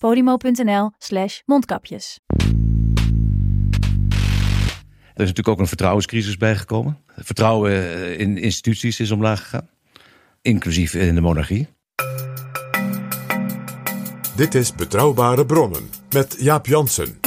podimo.nl slash mondkapjes. Er is natuurlijk ook een vertrouwenscrisis bijgekomen. Het vertrouwen eh, in instituties is omlaag gegaan. Inclusief in de monarchie. Dit is Betrouwbare Bronnen met Jaap Jansen.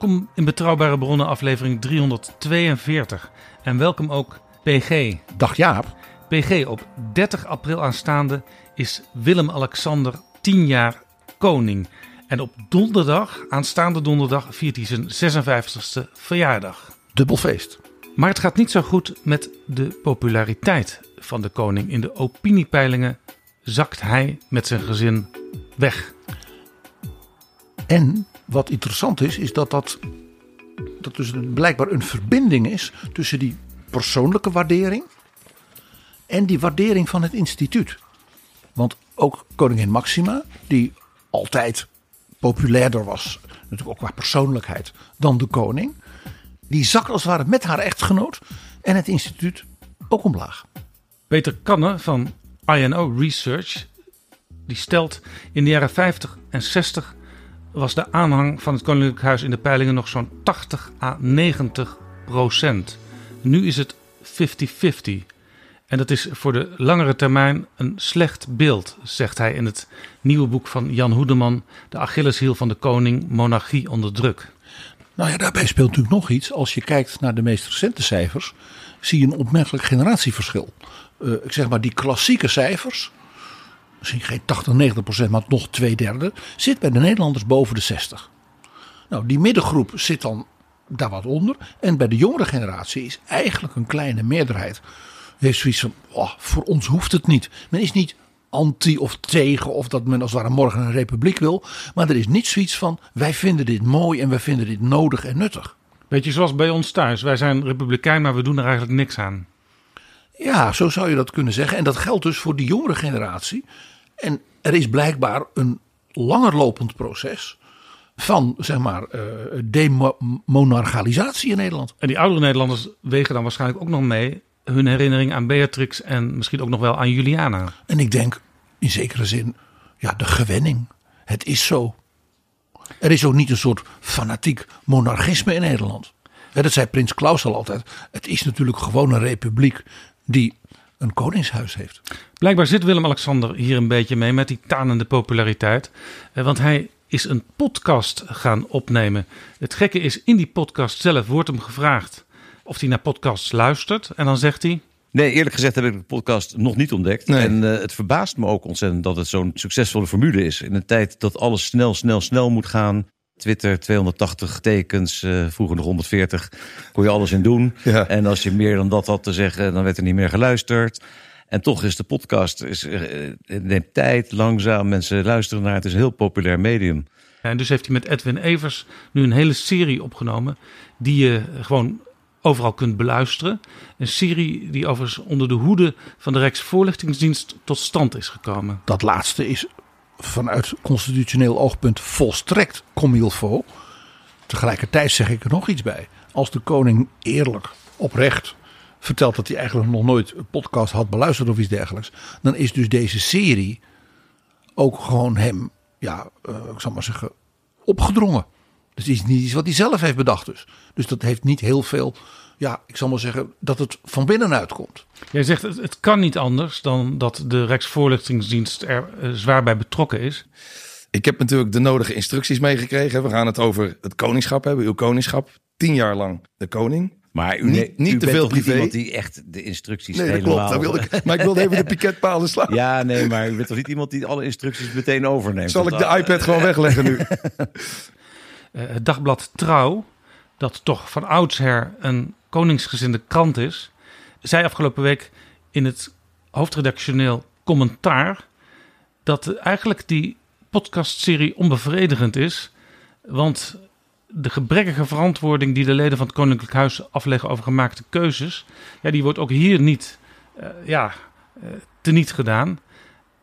Welkom in Betrouwbare Bronnen aflevering 342. En welkom ook PG. Dag Jaap. PG, op 30 april aanstaande is Willem-Alexander 10 jaar koning. En op donderdag, aanstaande donderdag, viert hij zijn 56ste verjaardag. Dubbel feest. Maar het gaat niet zo goed met de populariteit van de koning. In de opiniepeilingen zakt hij met zijn gezin weg. En wat interessant is, is dat dat, dat dus blijkbaar een verbinding is tussen die persoonlijke waardering en die waardering van het instituut. Want ook koningin Maxima, die altijd populairder was, natuurlijk ook qua persoonlijkheid, dan de koning, die zakt als het ware met haar echtgenoot en het instituut ook omlaag. Peter Kanne van INO Research die stelt in de jaren 50 en 60 was de aanhang van het Koninklijk Huis in de peilingen nog zo'n 80 à 90 procent. Nu is het 50-50. En dat is voor de langere termijn een slecht beeld, zegt hij in het nieuwe boek van Jan Hoedeman, De Achilleshiel van de Koning, Monarchie onder druk. Nou ja, daarbij speelt natuurlijk nog iets. Als je kijkt naar de meest recente cijfers, zie je een opmerkelijk generatieverschil. Eh, ik zeg maar, die klassieke cijfers, misschien geen 80, 90 procent, maar nog twee derde, zit bij de Nederlanders boven de 60. Nou, die middengroep zit dan daar wat onder. En bij de jongere generatie is eigenlijk een kleine meerderheid. Heeft zoiets van, oh, voor ons hoeft het niet. Men is niet anti of tegen of dat men als het ware morgen een republiek wil. Maar er is niet zoiets van, wij vinden dit mooi en wij vinden dit nodig en nuttig. Beetje zoals bij ons thuis. Wij zijn republikein, maar we doen er eigenlijk niks aan. Ja, zo zou je dat kunnen zeggen. En dat geldt dus voor die jongere generatie. En er is blijkbaar een langerlopend proces van, zeg maar, eh, demonarchalisatie in Nederland. En die oudere Nederlanders wegen dan waarschijnlijk ook nog mee hun herinnering aan Beatrix en misschien ook nog wel aan Juliana. En ik denk in zekere zin, ja, de gewenning. Het is zo. Er is ook niet een soort fanatiek monarchisme in Nederland. Dat zei prins Klaus al altijd. Het is natuurlijk gewoon een republiek die een koningshuis heeft. Blijkbaar zit Willem-Alexander hier een beetje mee met die tanende populariteit. Eh, Want hij is een podcast gaan opnemen. Het gekke is, in die podcast zelf wordt hem gevraagd of hij naar podcasts luistert. En dan zegt hij, Nee, eerlijk gezegd heb ik de podcast nog niet ontdekt. En eh, het verbaast me ook ontzettend dat het zo'n succesvolle formule is. In een tijd dat alles snel, snel, snel moet gaan. Twitter 280 tekens, eh, vroeger nog 140. Kon je alles in doen. Ja. En als je meer dan dat had te zeggen, dan werd er niet meer geluisterd. En toch is de podcast, is, eh, het neemt tijd, langzaam. Mensen luisteren naar het. Het is een heel populair medium. en dus heeft hij met Edwin Evers nu een hele serie opgenomen die je gewoon overal kunt beluisteren. Een serie die overigens onder de hoede van de Rijksvoorlichtingsdienst tot stand is gekomen. Dat laatste is vanuit constitutioneel oogpunt volstrekt comme il faut. Tegelijkertijd zeg ik er nog iets bij. Als de koning eerlijk, oprecht vertelt dat hij eigenlijk nog nooit een podcast had beluisterd of iets dergelijks. Dan is dus deze serie ook gewoon hem ja, uh, ik zal maar zeggen, opgedrongen. Dus is niet iets wat hij zelf heeft bedacht dus. Dus dat heeft niet heel veel, ja, ik zal maar zeggen, dat het van binnenuit komt. Jij zegt, het, het kan niet anders dan dat de Rijksvoorlichtingsdienst er uh, zwaar bij betrokken is. Ik heb natuurlijk de nodige instructies meegekregen. We gaan het over het koningschap hebben, uw koningschap. Tien jaar lang de koning. Maar u, niet, niet te veel privé. iemand die echt de instructies nee, dat helemaal... klopt. Ik, maar ik wilde even de piketpalen slaan. Ja, nee, maar u bent toch niet iemand die alle instructies meteen overneemt? Zal ik de iPad gewoon wegleggen nu? het dagblad Trouw, dat toch van oudsher een koningsgezinde krant is, zei afgelopen week in het hoofdredactioneel commentaar dat eigenlijk die podcastserie onbevredigend is. Want de gebrekkige verantwoording die de leden van het Koninklijk Huis afleggen over gemaakte keuzes, ja, die wordt ook hier niet uh, ja, uh, teniet gedaan.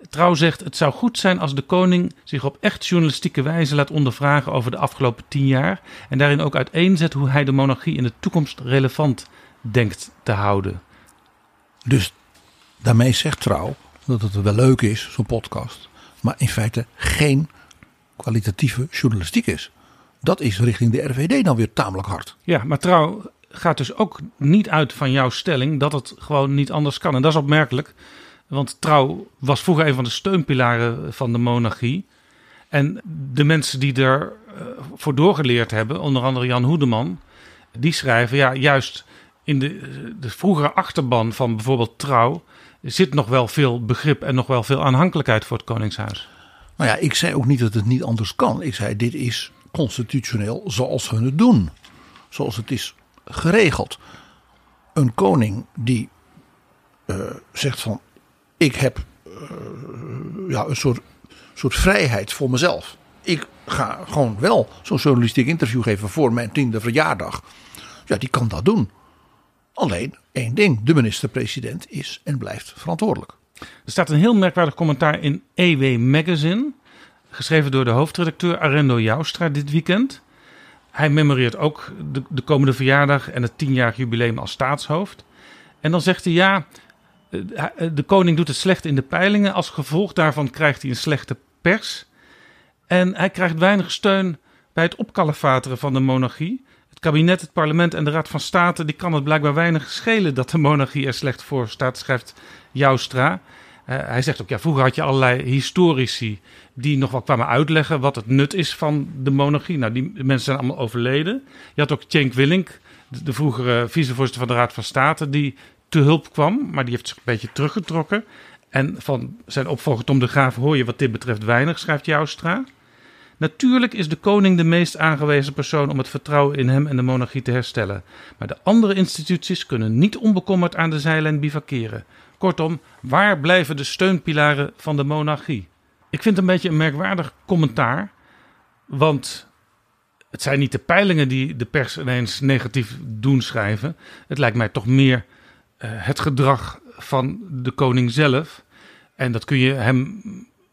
Trouw zegt: Het zou goed zijn als de koning zich op echt journalistieke wijze laat ondervragen over de afgelopen tien jaar. En daarin ook uiteenzet hoe hij de monarchie in de toekomst relevant denkt te houden. Dus daarmee zegt Trouw dat het wel leuk is, zo'n podcast. Maar in feite geen kwalitatieve journalistiek is. Dat is richting de RVD dan weer tamelijk hard. Ja, maar Trouw gaat dus ook niet uit van jouw stelling dat het gewoon niet anders kan. En dat is opmerkelijk. Want Trouw was vroeger een van de steunpilaren van de monarchie. En de mensen die er uh, voor doorgeleerd hebben, onder andere Jan Hoedeman, die schrijven ja, juist in de, de vroegere achterban van bijvoorbeeld Trouw zit nog wel veel begrip en nog wel veel aanhankelijkheid voor het Koningshuis. Nou ja, ik zei ook niet dat het niet anders kan. Ik zei dit is constitutioneel zoals we het doen. Zoals het is geregeld. Een koning die uh, zegt van ik heb uh, ja, een soort, soort vrijheid voor mezelf. Ik ga gewoon wel zo'n journalistiek interview geven voor mijn tiende verjaardag. Ja, die kan dat doen. Alleen één ding: de minister-president is en blijft verantwoordelijk. Er staat een heel merkwaardig commentaar in EW Magazine. Geschreven door de hoofdredacteur Arendo Joustra dit weekend. Hij memoreert ook de, de komende verjaardag en het tienjarig jubileum als staatshoofd. En dan zegt hij ja, de koning doet het slecht in de peilingen. Als gevolg daarvan krijgt hij een slechte pers. En hij krijgt weinig steun bij het opkalefateren van de monarchie. Het kabinet, het parlement en de Raad van State die kan het blijkbaar weinig schelen dat de monarchie er slecht voor staat, schrijft Joustra. Uh, hij zegt ook, ja, vroeger had je allerlei historici die nog wel kwamen uitleggen wat het nut is van de monarchie. Nou, die mensen zijn allemaal overleden. Je had ook Cenk Willink, de, de vroegere vicevoorzitter van de Raad van State, die te hulp kwam, maar die heeft zich een beetje teruggetrokken. En van zijn opvolger Tom de Graaf hoor je wat dit betreft weinig, schrijft Joustra. Natuurlijk is de koning de meest aangewezen persoon om het vertrouwen in hem en de monarchie te herstellen. Maar de andere instituties kunnen niet onbekommerd aan de zijlijn bivakeren. Kortom, waar blijven de steunpilaren van de monarchie? Ik vind het een beetje een merkwaardig commentaar. Want het zijn niet de peilingen die de pers ineens negatief doen schrijven. Het lijkt mij toch meer het gedrag van de koning zelf. En dat kun je hem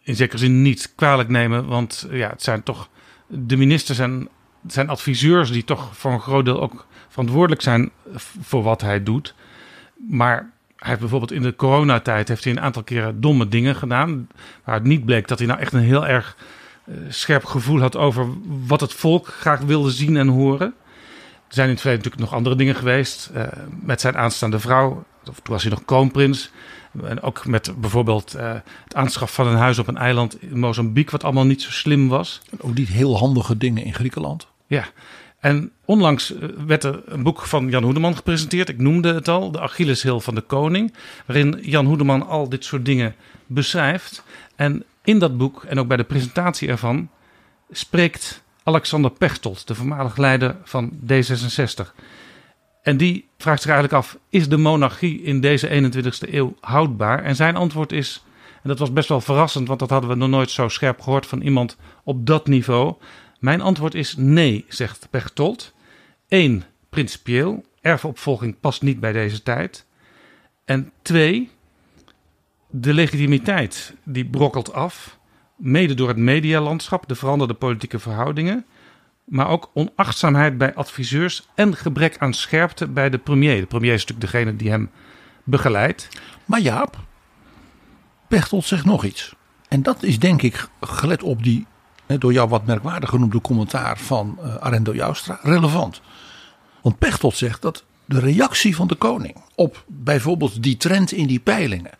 in zekere zin niet kwalijk nemen. Want ja, het zijn toch de ministers en zijn adviseurs die toch voor een groot deel ook verantwoordelijk zijn voor wat hij doet. Maar hij heeft bijvoorbeeld in de coronatijd heeft hij een aantal keren domme dingen gedaan. Waar het niet bleek dat hij nou echt een heel erg uh, scherp gevoel had over wat het volk graag wilde zien en horen. Er zijn in het verleden natuurlijk nog andere dingen geweest. Uh, met zijn aanstaande vrouw. Of toen was hij nog kroonprins. En ook met bijvoorbeeld uh, het aanschaffen van een huis op een eiland in Mozambique. Wat allemaal niet zo slim was. En ook niet heel handige dingen in Griekenland. Ja. En onlangs werd er een boek van Jan Hoedeman gepresenteerd. Ik noemde het al, de Achilleshil van de koning. Waarin Jan Hoedeman al dit soort dingen beschrijft. En in dat boek, en ook bij de presentatie ervan, spreekt Alexander Pechtold, de voormalig leider van D66. En die vraagt zich eigenlijk af: is de monarchie in deze 21ste eeuw houdbaar? En zijn antwoord is, en dat was best wel verrassend, want dat hadden we nog nooit zo scherp gehoord van iemand op dat niveau. Mijn antwoord is nee, zegt Pechtold. Eén, principieel. Erfopvolging past niet bij deze tijd. En twee, de legitimiteit die brokkelt af, mede door het medialandschap, de veranderde politieke verhoudingen, maar ook onachtzaamheid bij adviseurs en gebrek aan scherpte bij de premier. De premier is natuurlijk degene die hem begeleidt. Maar Jaap, Pechtold zegt nog iets. En dat is denk ik, gelet op die door jou wat merkwaardig genoemde commentaar van uh, Arendo Joustra relevant. Want Pechtold zegt dat de reactie van de koning op bijvoorbeeld die trend in die peilingen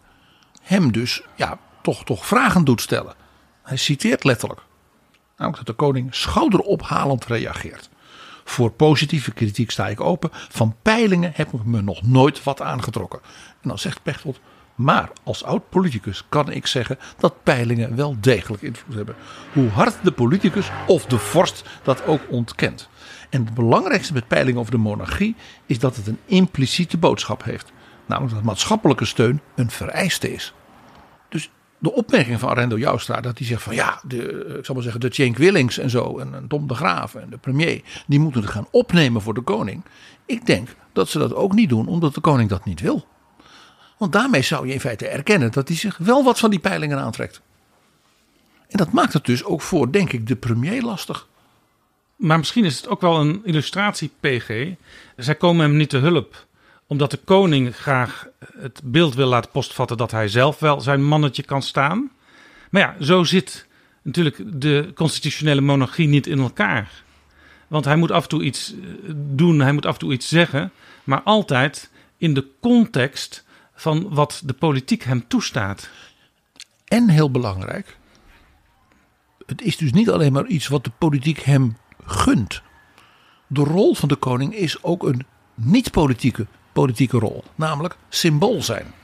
hem dus ja, toch, toch vragen doet stellen. Hij citeert letterlijk. Namelijk dat de koning schouderophalend reageert. Voor positieve kritiek sta ik open. Van peilingen heb ik me nog nooit wat aangetrokken. En dan zegt Pechtold. Maar als oud politicus kan ik zeggen dat peilingen wel degelijk invloed hebben. Hoe hard de politicus of de vorst dat ook ontkent. En het belangrijkste met peilingen over de monarchie is dat het een impliciete boodschap heeft. Namelijk dat maatschappelijke steun een vereiste is. Dus de opmerking van Arendo Joustra dat hij zegt van ja, de, ik zal maar zeggen, de Cenk Willings en zo en, Tom de Graaf en de premier, die moeten het gaan opnemen voor de koning. Ik denk dat ze dat ook niet doen omdat de koning dat niet wil. Want daarmee zou je in feite erkennen dat hij zich wel wat van die peilingen aantrekt. En dat maakt het dus ook voor, denk ik, de premier lastig. Maar misschien is het ook wel een illustratie, PG. Zij komen hem niet te hulp omdat de koning graag het beeld wil laten postvatten dat hij zelf wel zijn mannetje kan staan. Maar ja, zo zit natuurlijk de constitutionele monarchie niet in elkaar. Want hij moet af en toe iets eh, doen, hij moet af en toe iets zeggen, maar altijd in de context van wat de politiek hem toestaat. En heel belangrijk, het is dus niet alleen maar iets wat de politiek hem gunt. De rol van de koning is ook een niet-politieke politieke rol, namelijk symbool zijn.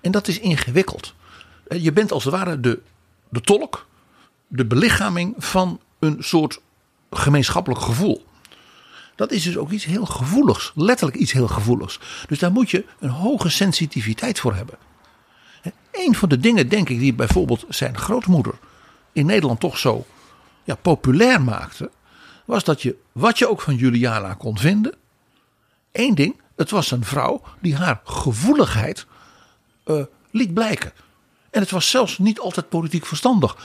En dat is ingewikkeld. Eh, je bent als het ware de, de tolk, de belichaming van een soort gemeenschappelijk gevoel. Dat is dus ook iets heel gevoeligs, letterlijk iets heel gevoeligs. Dus daar moet je een hoge sensitiviteit voor hebben. Een van de dingen, denk ik, die bijvoorbeeld zijn grootmoeder in Nederland toch zo ja, populair maakte, was dat je, wat je ook van Juliana kon vinden, één ding, het was een vrouw die haar gevoeligheid uh, liet blijken. En het was zelfs niet altijd politiek verstandig.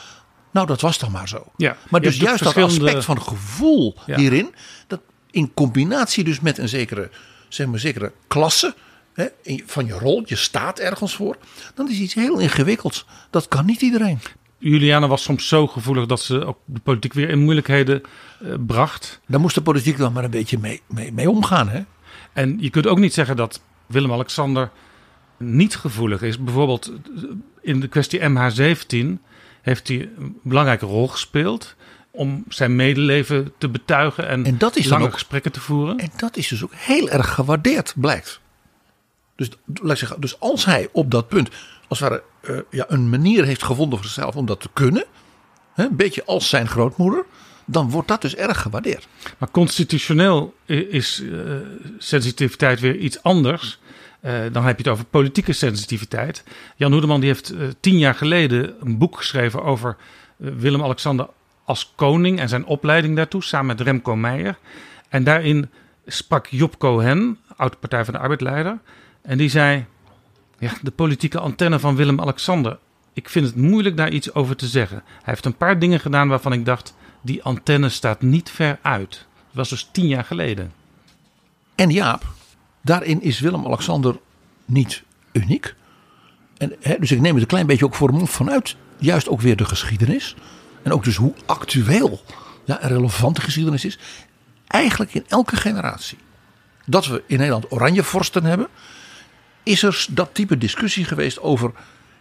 Nou, dat was dan maar zo. Ja, maar dus juist dat aspect van gevoel hierin, dat in combinatie dus met een zekere, zeg maar, zekere klasse hè, van je rol, je staat ergens voor, dan is iets heel ingewikkelds. Dat kan niet iedereen. Juliana was soms zo gevoelig dat ze ook de politiek weer in moeilijkheden uh, bracht. Daar moest de politiek dan maar een beetje mee, mee, mee omgaan. Hè? En je kunt ook niet zeggen dat Willem-Alexander niet gevoelig is. Bijvoorbeeld in de kwestie MH17 heeft hij een belangrijke rol gespeeld om zijn medeleven te betuigen en, en dat is lange ook, gesprekken te voeren. En dat is dus ook heel erg gewaardeerd, blijkt. Dus, laat ik zeggen, dus als hij op dat punt als het ware, uh, ja, een manier heeft gevonden voor zichzelf om dat te kunnen, hè, een beetje als zijn grootmoeder, dan wordt dat dus erg gewaardeerd. Maar constitutioneel is uh, sensitiviteit weer iets anders. Uh, dan heb je het over politieke sensitiviteit. Jan Hoedeman die heeft uh, tien jaar geleden een boek geschreven over Willem-Alexander als koning en zijn opleiding daartoe, samen met Remco Meijer. En daarin sprak Job Cohen, oud Partij van de Arbeid-leider. En die zei: ja, De politieke antenne van Willem-Alexander. Ik vind het moeilijk daar iets over te zeggen. Hij heeft een paar dingen gedaan waarvan ik dacht die antenne staat niet ver uit. Dat was dus tien jaar geleden. En Jaap, daarin is Willem-Alexander niet uniek. En, hè, dus ik neem het een klein beetje ook voor hem vanuit. Juist ook weer de geschiedenis. En ook dus hoe actueel ja, en relevant de geschiedenis is. Eigenlijk in elke generatie. Dat we in Nederland oranje vorsten hebben. Is er dat type discussie geweest over.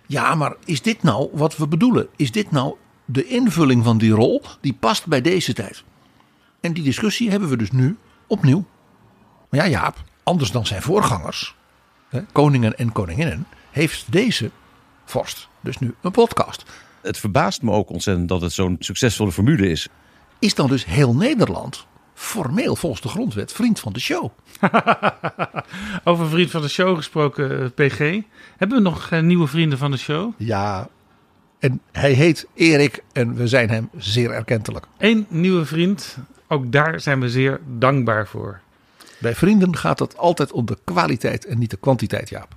Ja, maar is dit nou wat we bedoelen? Is dit nou de invulling van die rol die past bij deze tijd. En die discussie hebben we dus nu opnieuw. Maar ja, Jaap, anders dan zijn voorgangers, hè, koningen en koninginnen, heeft deze vorst dus nu een podcast. Het verbaast me ook ontzettend dat het zo'n succesvolle formule is. Is dan dus heel Nederland formeel volgens de grondwet vriend van de show? Over vriend van de show gesproken, eh, PG. Hebben we nog eh, nieuwe vrienden van de show? Ja, en hij heet Erik en we zijn hem zeer erkentelijk. Eén nieuwe vriend, ook daar zijn we zeer dankbaar voor. Bij vrienden gaat het altijd om de kwaliteit en niet de kwantiteit, Jaap.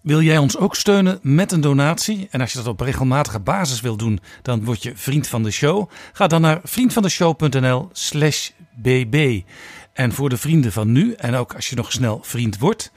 Wil jij ons ook steunen met een donatie? En als je dat op regelmatige basis wil doen, dan word je vriend van de show. Ga dan naar vriendvandeshow.nl/slash bb. En voor de vrienden van nu, en ook als je nog snel vriend wordt,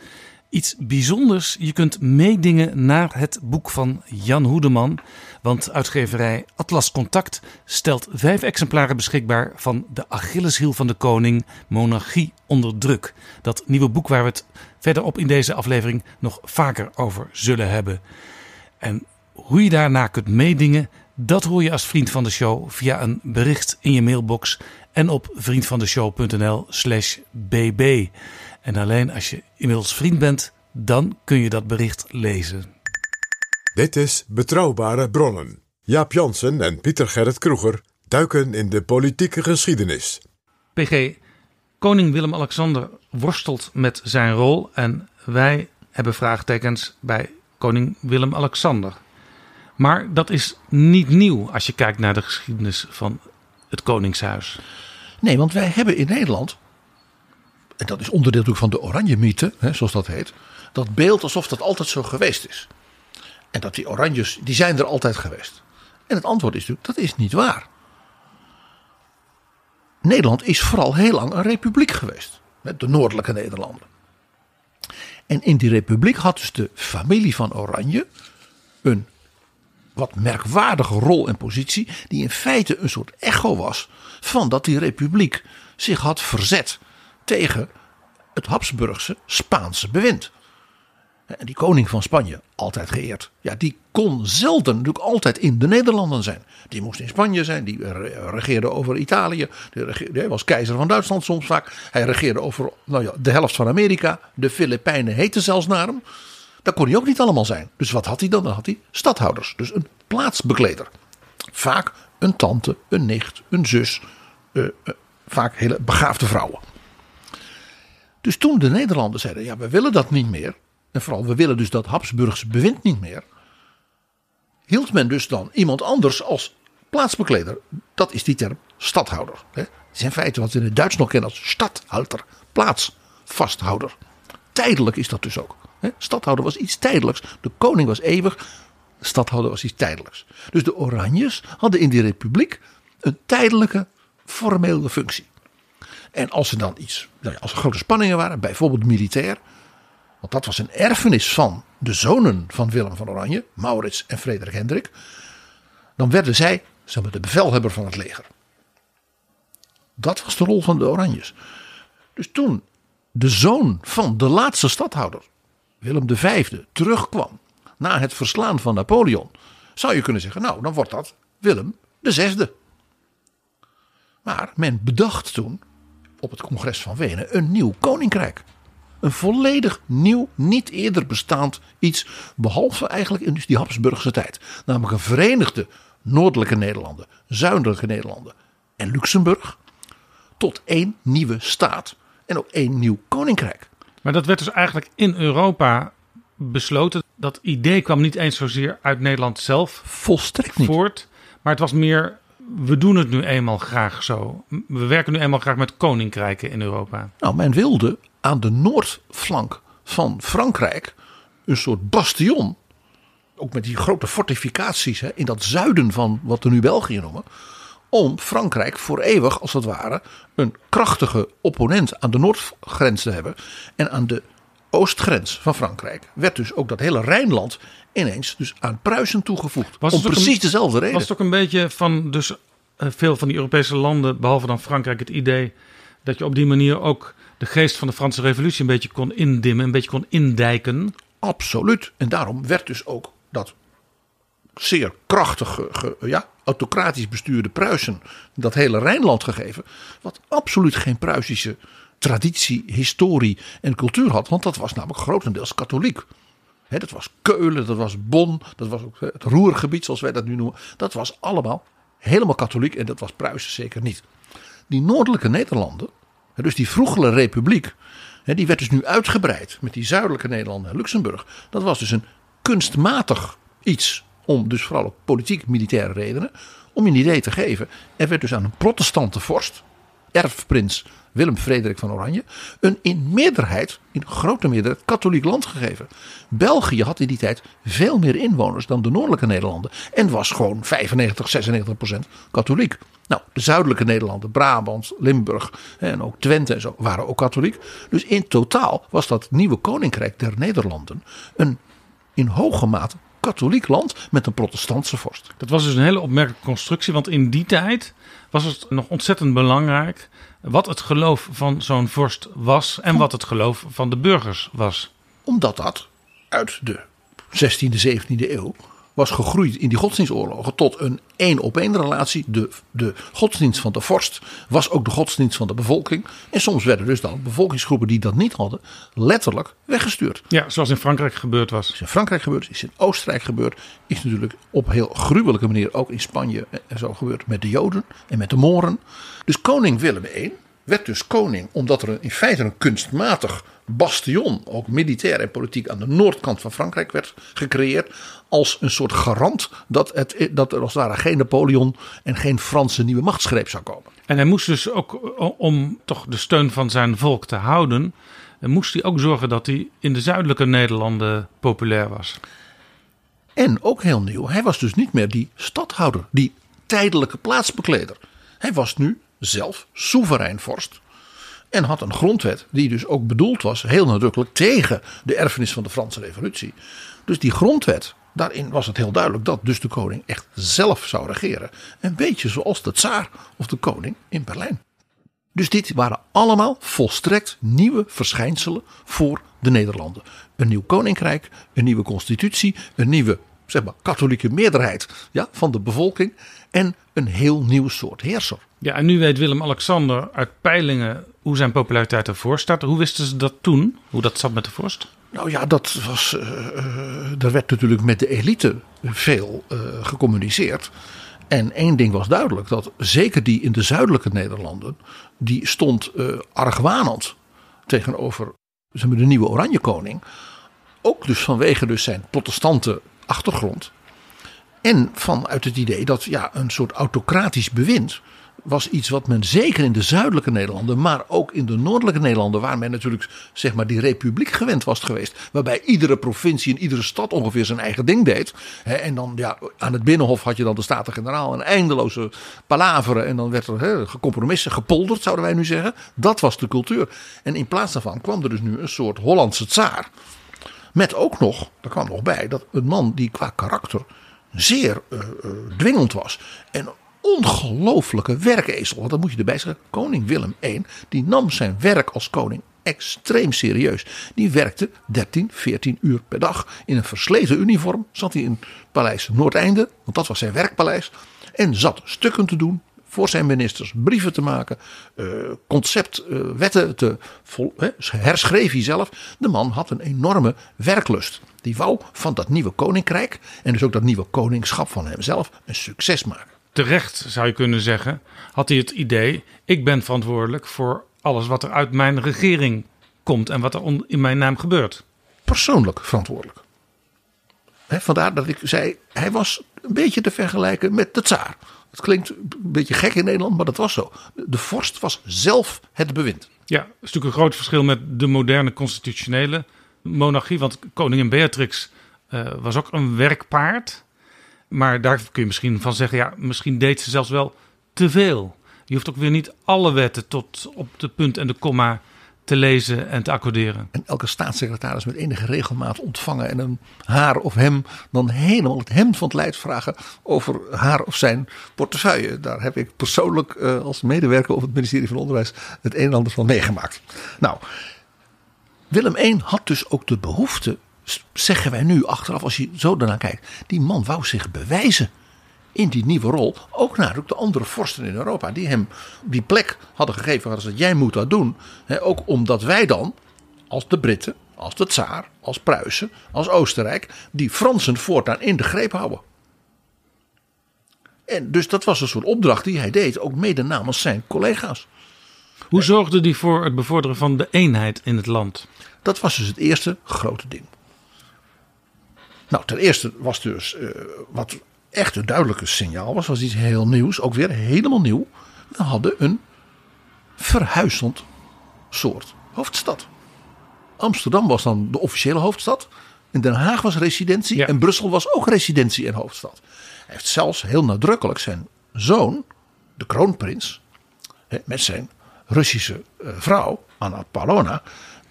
iets bijzonders. Je kunt meedingen naar het boek van Jan Hoedeman. Want uitgeverij Atlas Contact stelt vijf exemplaren beschikbaar van de Achilleshiel van de Koning, Monarchie onder druk. Dat nieuwe boek waar we het verderop in deze aflevering nog vaker over zullen hebben. En hoe je daarna kunt meedingen, dat hoor je als vriend van de show via een bericht in je mailbox en op vriendvandeshow.nl/slash bb. En alleen als je inmiddels vriend bent, dan kun je dat bericht lezen. Dit is Betrouwbare Bronnen. Jaap Jansen en Pieter Gerrit Kroeger duiken in de politieke geschiedenis. PG, koning Willem-Alexander worstelt met zijn rol en wij hebben vraagtekens bij koning Willem-Alexander. Maar dat is niet nieuw als je kijkt naar de geschiedenis van het Koningshuis. Nee, want wij hebben in Nederland, en dat is onderdeel natuurlijk van de Oranje mythe, zoals dat heet, dat beeld alsof dat altijd zo geweest is. En dat die Oranjes, die zijn er altijd geweest. En het antwoord is natuurlijk, dat is niet waar. Nederland is vooral heel lang een republiek geweest. Met de noordelijke Nederlanden. En in die republiek had dus de familie van Oranje een wat merkwaardige rol en positie, die in feite een soort echo was van dat die republiek zich had verzet tegen het Habsburgse Spaanse bewind. En die koning van Spanje, altijd geëerd. Ja, die kon zelden natuurlijk altijd in de Nederlanden zijn. Die moest in Spanje zijn, die regeerde over Italië. Hij was keizer van Duitsland soms vaak. Hij regeerde over nou ja, de helft van Amerika. De Filipijnen heten zelfs naar hem. Dat kon hij ook niet allemaal zijn. Dus wat had hij dan? Dan had hij stadhouders. Dus een plaatsbekleder. Vaak een tante, een nicht, een zus. Uh, uh, vaak hele begaafde vrouwen. Dus toen de Nederlanders zeiden: ja, we willen dat niet meer. En vooral, we willen dus dat Habsburgse bewind niet meer. Hield men dus dan iemand anders als plaatsbekleder. Dat is die term stadhouder. Het is in feite wat we in het Duits nog kennen als stadhouder. Plaatsvasthouder. Tijdelijk is dat dus ook. Stadhouder was iets tijdelijks. De koning was eeuwig. Stadhouder was iets tijdelijks. Dus de Oranjes hadden in die republiek een tijdelijke formele functie. En als er dan iets, nou als er grote spanningen waren, bijvoorbeeld militair. Want dat was een erfenis van de zonen van Willem van Oranje, Maurits en Frederik Hendrik. Dan werden zij zeg de bevelhebber van het leger. Dat was de rol van de Oranjes. Dus toen de zoon van de laatste stadhouder, Willem V, terugkwam na het verslaan van Napoleon, zou je kunnen zeggen, nou dan wordt dat Willem VI. Maar men bedacht toen op het congres van Wenen een nieuw koninkrijk. Een volledig nieuw, niet eerder bestaand iets, behalve eigenlijk in die Habsburgse tijd. Namelijk een verenigde noordelijke Nederlanden, zuidelijke Nederlanden en Luxemburg. Tot één nieuwe staat en ook één nieuw koninkrijk. Maar dat werd dus eigenlijk in Europa besloten. Dat idee kwam niet eens zozeer uit Nederland zelf Volstrekt niet. voort. Maar het was meer, we doen het nu eenmaal graag zo. We werken nu eenmaal graag met koninkrijken in Europa. Nou, men wilde aan de noordflank van Frankrijk een soort bastion. Ook met die grote fortificaties hè, in dat zuiden van wat we nu België noemen. Om Frankrijk voor eeuwig, als het ware, een krachtige opponent aan de noordgrens te hebben. En aan de oostgrens van Frankrijk werd dus ook dat hele Rijnland ineens dus aan Pruisen toegevoegd. Was om precies een- dezelfde reden. Was het ook een beetje van dus eh, veel van die Europese landen, behalve dan Frankrijk, het idee dat je op die manier ook de geest van de Franse Revolutie een beetje kon indimmen, een beetje kon indijken. Absoluut. En daarom werd dus ook dat zeer krachtige, ge- ja, autocratisch bestuurde Pruisen dat hele Rijnland gegeven. Wat absoluut geen Pruisische traditie, historie en cultuur had. Want dat was namelijk grotendeels katholiek. Dat was Keulen, dat was Bonn, dat was ook het Roergebied zoals wij dat nu noemen. Dat was allemaal helemaal katholiek en dat was Pruisen zeker niet. Die noordelijke Nederlanden, dus die vroegere republiek, die werd dus nu uitgebreid met die zuidelijke Nederlanden en Luxemburg. Dat was dus een kunstmatig iets om dus vooral op politiek militaire redenen om een idee te geven. Er werd dus aan een protestante vorst, erfprins Willem Frederik van Oranje, een in meerderheid, in grote meerderheid, katholiek land gegeven. België had in die tijd veel meer inwoners dan de noordelijke Nederlanden en was gewoon 95, 96 procent katholiek. Nou, de zuidelijke Nederlanden, Brabant, Limburg en ook Twente en zo waren ook katholiek. Dus in totaal was dat nieuwe koninkrijk der Nederlanden een in hoge mate katholiek land met een protestantse vorst. Dat was dus een hele opmerkelijke constructie, want in die tijd was het nog ontzettend belangrijk wat het geloof van zo'n vorst was en wat het geloof van de burgers was. Omdat dat uit de 16e, 17e eeuw was gegroeid in die godsdienstoorlogen tot een één op één relatie. De, de godsdienst van de vorst was ook de godsdienst van de bevolking. En soms werden dus dan bevolkingsgroepen die dat niet hadden, letterlijk weggestuurd. Ja, zoals in Frankrijk gebeurd was. Is in Frankrijk gebeurd, is in Oostenrijk gebeurd. Is natuurlijk op heel gruwelijke manier ook in Spanje en zo gebeurd met de Joden en met de Moren. Dus koning Willem I werd dus koning omdat er in feite een kunstmatig bastion, ook militair en politiek, aan de noordkant van Frankrijk werd gecreëerd. Als een soort garant dat, het, dat er als het ware geen Napoleon en geen Franse nieuwe machtsgreep zou komen. En hij moest dus ook, om toch de steun van zijn volk te houden, moest hij ook zorgen dat hij in de zuidelijke Nederlanden populair was. En ook heel nieuw, hij was dus niet meer die stadhouder, die tijdelijke plaatsbekleder. Hij was nu zelf soeverein vorst. En had een grondwet die dus ook bedoeld was, heel nadrukkelijk, tegen de erfenis van de Franse Revolutie. Dus die grondwet, daarin was het heel duidelijk dat dus de koning echt zelf zou regeren. Een beetje zoals de tsaar of de koning in Berlijn. Dus dit waren allemaal volstrekt nieuwe verschijnselen voor de Nederlanden. Een nieuw koninkrijk, een nieuwe constitutie, een nieuwe zeg maar, katholieke meerderheid ja, van de bevolking en een heel nieuw soort heerser. Ja, en nu weet Willem-Alexander uit peilingen hoe zijn populariteit ervoor staat. Hoe wisten ze dat toen? Hoe dat zat met de vorst? Nou ja, dat was. Uh, er werd natuurlijk met de elite veel uh, gecommuniceerd. En één ding was duidelijk: dat zeker die in de zuidelijke Nederlanden. die stond uh, argwanend tegenover zeg maar, de nieuwe Oranje Koning. Ook dus vanwege dus zijn protestante achtergrond. En vanuit het idee dat ja, een soort autocratisch bewind was iets wat men zeker in de zuidelijke Nederlanden, maar ook in de noordelijke Nederlanden, waar men natuurlijk zeg maar die republiek gewend was geweest, waarbij iedere provincie en iedere stad ongeveer zijn eigen ding deed. en dan ja, aan het binnenhof had je dan de Staten-Generaal en eindeloze palaveren en dan werd er he, gecompromissen, gepolderd zouden wij nu zeggen. Dat was de cultuur. En in plaats daarvan kwam er dus nu een soort Hollandse tsaar. Met ook nog, er kwam nog bij, dat een man die qua karakter zeer uh, uh, dwingend was. En ongelooflijke werkezel. Want dat moet je erbij zeggen. Koning Willem I die nam zijn werk als koning extreem serieus. Die werkte 13, 14 uur per dag in een versleten uniform. Zat hij in Paleis Noordeinde, want dat was zijn werkpaleis. En zat stukken te doen voor zijn ministers, brieven te maken, uh, conceptwetten uh, te vol, herschreef hij zelf. De man had een enorme werklust. Die wou van dat nieuwe koninkrijk en dus ook dat nieuwe koningschap van hemzelf een succes maken terecht zou je kunnen zeggen, had hij het idee: ik ben verantwoordelijk voor alles wat er uit mijn regering komt en wat er in mijn naam gebeurt. Persoonlijk verantwoordelijk. vandaar dat ik zei, hij was een beetje te vergelijken met de tsaar. Het klinkt een beetje gek in Nederland, maar dat was zo. De vorst was zelf het bewind. Ja, dat is natuurlijk een groot verschil met de moderne constitutionele monarchie. Want koningin Beatrix uh, was ook een werkpaard. Maar daar kun je misschien van zeggen, ja, misschien deed ze zelfs wel te veel. Je hoeft ook weer niet alle wetten tot op de punt en de komma te lezen en te accorderen. En elke staatssecretaris met enige regelmaat ontvangen en een haar of hem dan helemaal het hemd van het lijf vragen over haar of zijn portefeuille. Daar heb ik persoonlijk uh, als medewerker op het ministerie van Onderwijs het een en ander van meegemaakt. Nou, Willem I had dus ook de behoefte zeggen wij nu achteraf, als je zo daarnaar kijkt, die man wou zich bewijzen in die nieuwe rol. Ook naar de andere vorsten in Europa die hem die plek hadden gegeven. Hadden ze, jij moet dat doen. ook omdat wij dan, als de Britten, als de Tsaar, als Pruisen, als Oostenrijk, die Fransen voortaan in de greep houden. En dus dat was een soort opdracht die hij deed, ook mede namens zijn collega's. Hoe zorgde hij voor het bevorderen van de eenheid in het land? Dat was dus het eerste grote ding. Nou, ten eerste was dus uh, wat echt een duidelijke signaal was, was iets heel nieuws, ook weer helemaal nieuw. We hadden een verhuizend soort hoofdstad. Amsterdam was dan de officiële hoofdstad. En Den Haag was residentie. En Brussel was ook residentie en hoofdstad. Hij heeft zelfs heel nadrukkelijk zijn zoon, de kroonprins, met zijn Russische eh, vrouw, Anna Palona.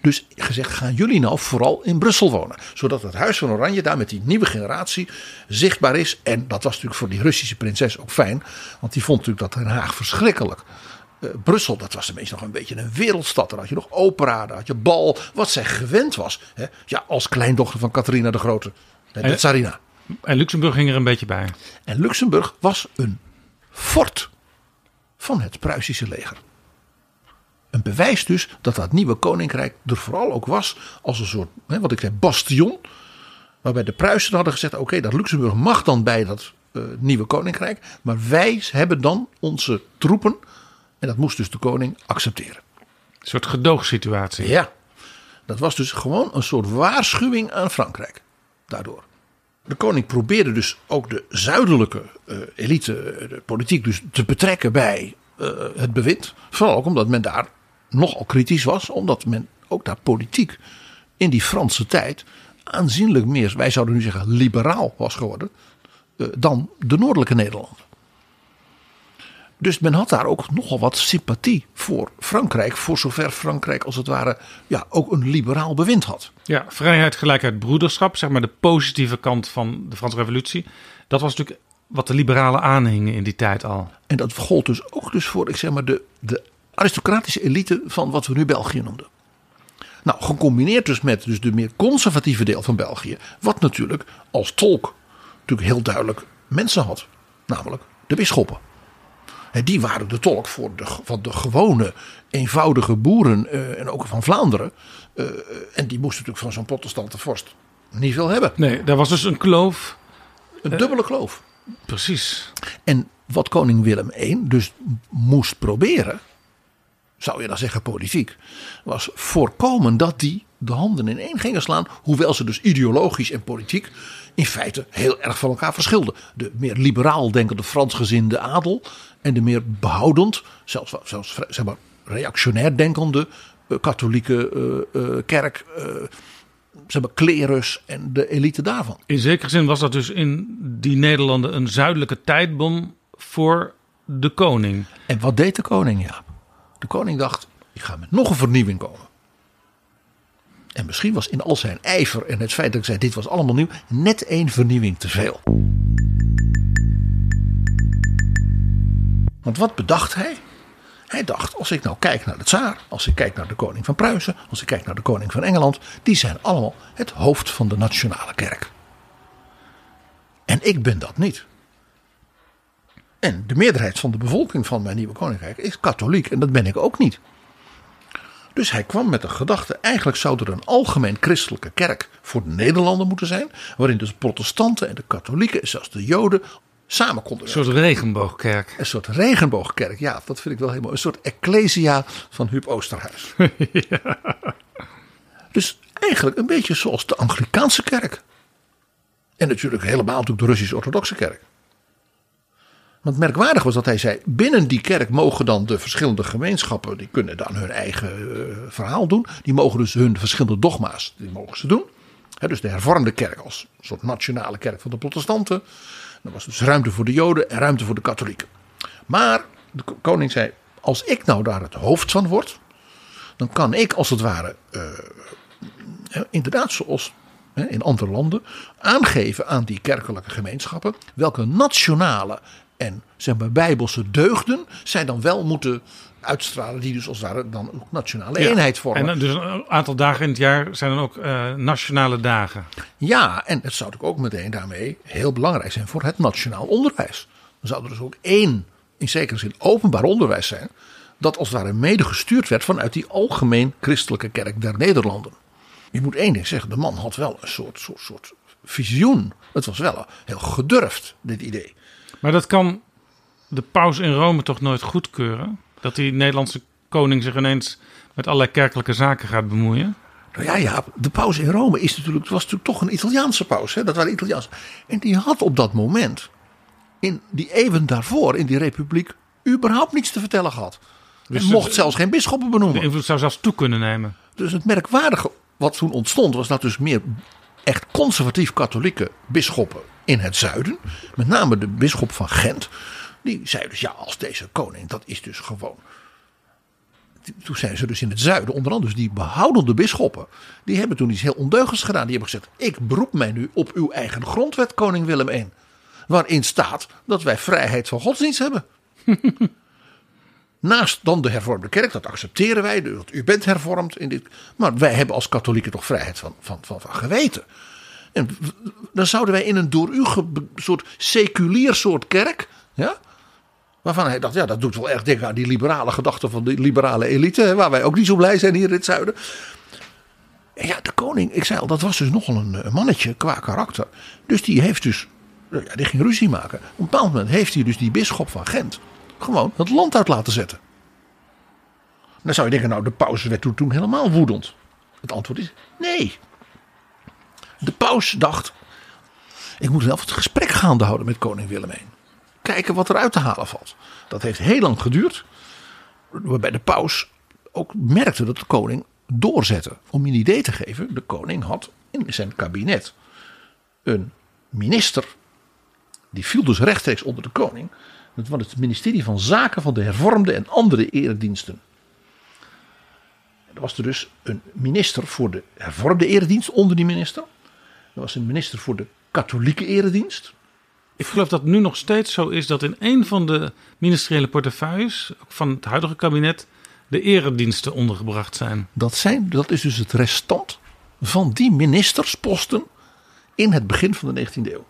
Dus gezegd, gaan jullie nou vooral in Brussel wonen. Zodat het Huis van Oranje daar met die nieuwe generatie zichtbaar is. En dat was natuurlijk voor die Russische prinses ook fijn. Want die vond natuurlijk dat Den Haag verschrikkelijk. Uh, Brussel, dat was tenminste nog een beetje een wereldstad. Daar had je nog opera, daar had je bal. Wat zij gewend was. Hè? Ja, als kleindochter van Catharina de Grote. De Tsarina. En Luxemburg ging er een beetje bij. En Luxemburg was een fort van het Pruisische leger. Een bewijs dus dat dat nieuwe koninkrijk er vooral ook was als een soort, hè, wat ik zei, bastion. Waarbij de Pruisen hadden gezegd: oké, dat Luxemburg mag dan bij dat uh, nieuwe koninkrijk. Maar wij hebben dan onze troepen. En dat moest dus de koning accepteren. Een soort gedoogsituatie. Ja, dat was dus gewoon een soort waarschuwing aan Frankrijk. Daardoor. De koning probeerde dus ook de zuidelijke uh, elite, de politiek, dus te betrekken bij uh, het bewind. Vooral ook omdat men daar nogal kritisch was, omdat men ook daar politiek in die Franse tijd aanzienlijk meer, wij zouden nu zeggen, liberaal was geworden uh, dan de noordelijke Nederlanden. Dus men had daar ook nogal wat sympathie voor Frankrijk, voor zover Frankrijk als het ware ja, ook een liberaal bewind had. Ja, vrijheid, gelijkheid, broederschap, zeg maar de positieve kant van de Franse Revolutie. Dat was natuurlijk wat de liberalen aanhingen in die tijd al. En dat gold dus ook dus voor, ik zeg maar, de, de aristocratische elite van wat we nu België noemden. Nou, gecombineerd dus met dus de meer conservatieve deel van België, wat natuurlijk als tolk natuurlijk heel duidelijk mensen had, namelijk de bisschoppen. Die waren de tolk voor de, van de gewone, eenvoudige boeren uh, en ook van Vlaanderen. Uh, en die moesten natuurlijk van zo'n protestante vorst niet veel hebben. Nee, daar was dus een kloof. Een dubbele kloof. Precies. En wat koning Willem I dus moest proberen, zou je dan zeggen politiek, was voorkomen dat die de handen in één gingen slaan. Hoewel ze dus ideologisch en politiek in feite heel erg van elkaar verschilden. De meer liberaal denkende Fransgezinde adel en de meer behoudend, zelfs, zelfs zeg maar, reactionair denkende uh, katholieke uh, uh, kerk. Zeg maar, klerus en de elite daarvan. In zekere zin was dat dus in die Nederlanden een zuidelijke tijdbom voor de koning. En wat deed de koning, ja? De koning dacht, ik ga met nog een vernieuwing komen. En misschien was in al zijn ijver en het feit dat ik zei dit was allemaal nieuw, net één vernieuwing te veel. Want wat bedacht hij? Hij dacht, als ik nou kijk naar de tsaar, als ik kijk naar de koning van Pruisen, als ik kijk naar de koning van Engeland, die zijn allemaal het hoofd van de nationale kerk. En ik ben dat niet. En de meerderheid van de bevolking van mijn nieuwe koninkrijk is katholiek en dat ben ik ook niet. Dus hij kwam met de gedachte, eigenlijk zou er een algemeen christelijke kerk voor de Nederlanden moeten zijn, waarin dus protestanten en de katholieken en zelfs de joden samen konden Een soort regenboogkerk. Een soort regenboogkerk, ja, dat vind ik wel helemaal. Een soort ecclesia van Huub Oosterhuis. ja. Dus eigenlijk een beetje zoals de Anglikaanse kerk. En natuurlijk helemaal natuurlijk de Russisch-Orthodoxe kerk. Want merkwaardig was dat hij zei: binnen die kerk mogen dan de verschillende gemeenschappen, die kunnen dan hun eigen uh, verhaal doen. Die mogen dus hun verschillende dogma's, die mogen ze doen. Dus de hervormde kerk als een soort nationale kerk van de protestanten. Er was dus ruimte voor de joden en ruimte voor de katholieken. Maar de koning zei, als ik nou daar het hoofd van word, dan kan ik als het ware, uh, inderdaad zoals in andere landen, aangeven aan die kerkelijke gemeenschappen welke nationale en zeg maar bijbelse deugden zij dan wel moeten uitstralen, die dus als ware dan ook nationale ja. eenheid vormen. En dus een aantal dagen in het jaar zijn dan ook uh, nationale dagen. Ja, en het zou ook meteen daarmee heel belangrijk zijn voor het nationaal onderwijs. Dan zou er dus ook één, in zekere zin openbaar onderwijs zijn, dat als het ware mede gestuurd werd vanuit die algemeen christelijke kerk der Nederlanden. Je moet één ding zeggen, de man had wel een soort, soort, soort visioen. Het was wel heel gedurfd, dit idee. Maar dat kan de paus in Rome toch nooit goedkeuren? Dat die Nederlandse koning zich ineens met allerlei kerkelijke zaken gaat bemoeien? Nou ja, ja, de paus in Rome is natuurlijk, was natuurlijk toch een Italiaanse paus. Hè? Dat waren Italiaanse. En die had op dat moment, in die eeuwen daarvoor, in die republiek, überhaupt niets te vertellen gehad. Dus mocht zelfs geen bisschoppen benoemen. De invloed zou zelfs toe kunnen nemen. Dus het merkwaardige wat toen ontstond was dat dus meer echt conservatief katholieke bisschoppen in het zuiden, met name de bisschop van Gent, die zei dus ja, als deze koning, dat is dus gewoon. Toen zijn ze dus in het zuiden, onder andere dus die behoudende bisschoppen, die hebben toen iets heel ondeugends gedaan. Die hebben gezegd: Ik beroep mij nu op uw eigen grondwet, koning Willem I. Waarin staat dat wij vrijheid van godsdienst hebben. Naast dan de hervormde kerk, dat accepteren wij, u bent hervormd. In dit, maar wij hebben als katholieken toch vrijheid van, van, van, van geweten. En dan zouden wij in een door u soort seculier soort kerk, ja, waarvan hij dacht, ja, dat doet wel erg denken aan die liberale gedachten van de liberale elite, waar wij ook niet zo blij zijn hier in het zuiden. En ja, de koning, ik zei al, dat was dus nogal een mannetje qua karakter. Dus die heeft dus, ja, die ging ruzie maken. Op een bepaald moment heeft hij dus die bisschop van Gent gewoon het land uit laten zetten. Dan zou je denken, nou, de paus werd toen helemaal woedend. Het antwoord is nee. De paus dacht, ik moet zelf het gesprek gaande houden met koning Willem I. Kijken wat er uit te halen valt. Dat heeft heel lang geduurd. Waarbij de paus ook merkte dat de koning doorzette. Om je een idee te geven, de koning had in zijn kabinet een minister. Die viel dus rechtstreeks onder de koning. Dat was het ministerie van Zaken van de hervormde en andere erediensten. Er was dus een minister voor de hervormde eredienst onder die minister. Er was een minister voor de katholieke eredienst. Ik geloof dat het nu nog steeds zo is dat in een van de ministeriële portefeuilles van het huidige kabinet de erediensten ondergebracht zijn. Dat, zijn, dat is dus het restant van die ministersposten in het begin van de 19e eeuw.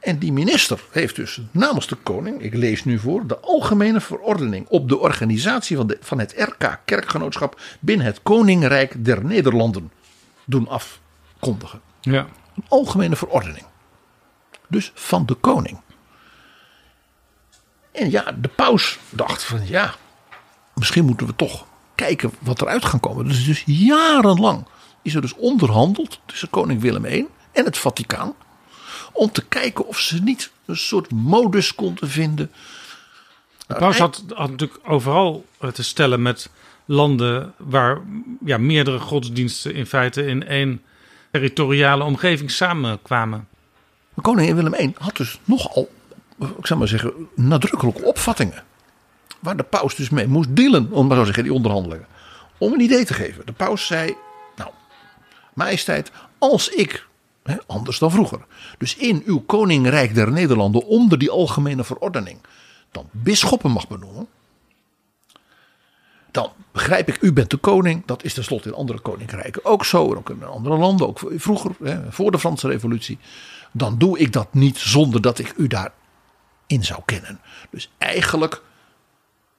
En die minister heeft dus namens de koning, ik lees nu voor, de algemene verordening op de organisatie van, de, van het RK Kerkgenootschap binnen het Koninkrijk der Nederlanden doen afkondigen. Ja. Een algemene verordening. Dus van de koning. En ja, de paus dacht van ja, misschien moeten we toch kijken wat eruit gaan komen. Dus, dus jarenlang is er dus onderhandeld tussen koning Willem I en het Vaticaan om te kijken of ze niet een soort modus konden vinden. De paus had, had natuurlijk overal te stellen met landen waar ja, meerdere godsdiensten in feite in één territoriale omgeving samenkwamen. Koning Willem I had dus nogal, ik zou maar zeggen, nadrukkelijke opvattingen. Waar de paus dus mee moest dealen, om maar zo zeggen, die onderhandelingen. Om een idee te geven. De paus zei, nou, majesteit, als ik anders dan vroeger. Dus in uw koninkrijk der Nederlanden onder die algemene verordening dan bisschoppen mag benoemen. Dan begrijp ik, u bent de koning. Dat is tenslotte in andere koninkrijken ook zo. En ook in andere landen, ook vroeger, hè, voor de Franse revolutie. Dan doe ik dat niet zonder dat ik u daarin zou kennen. Dus eigenlijk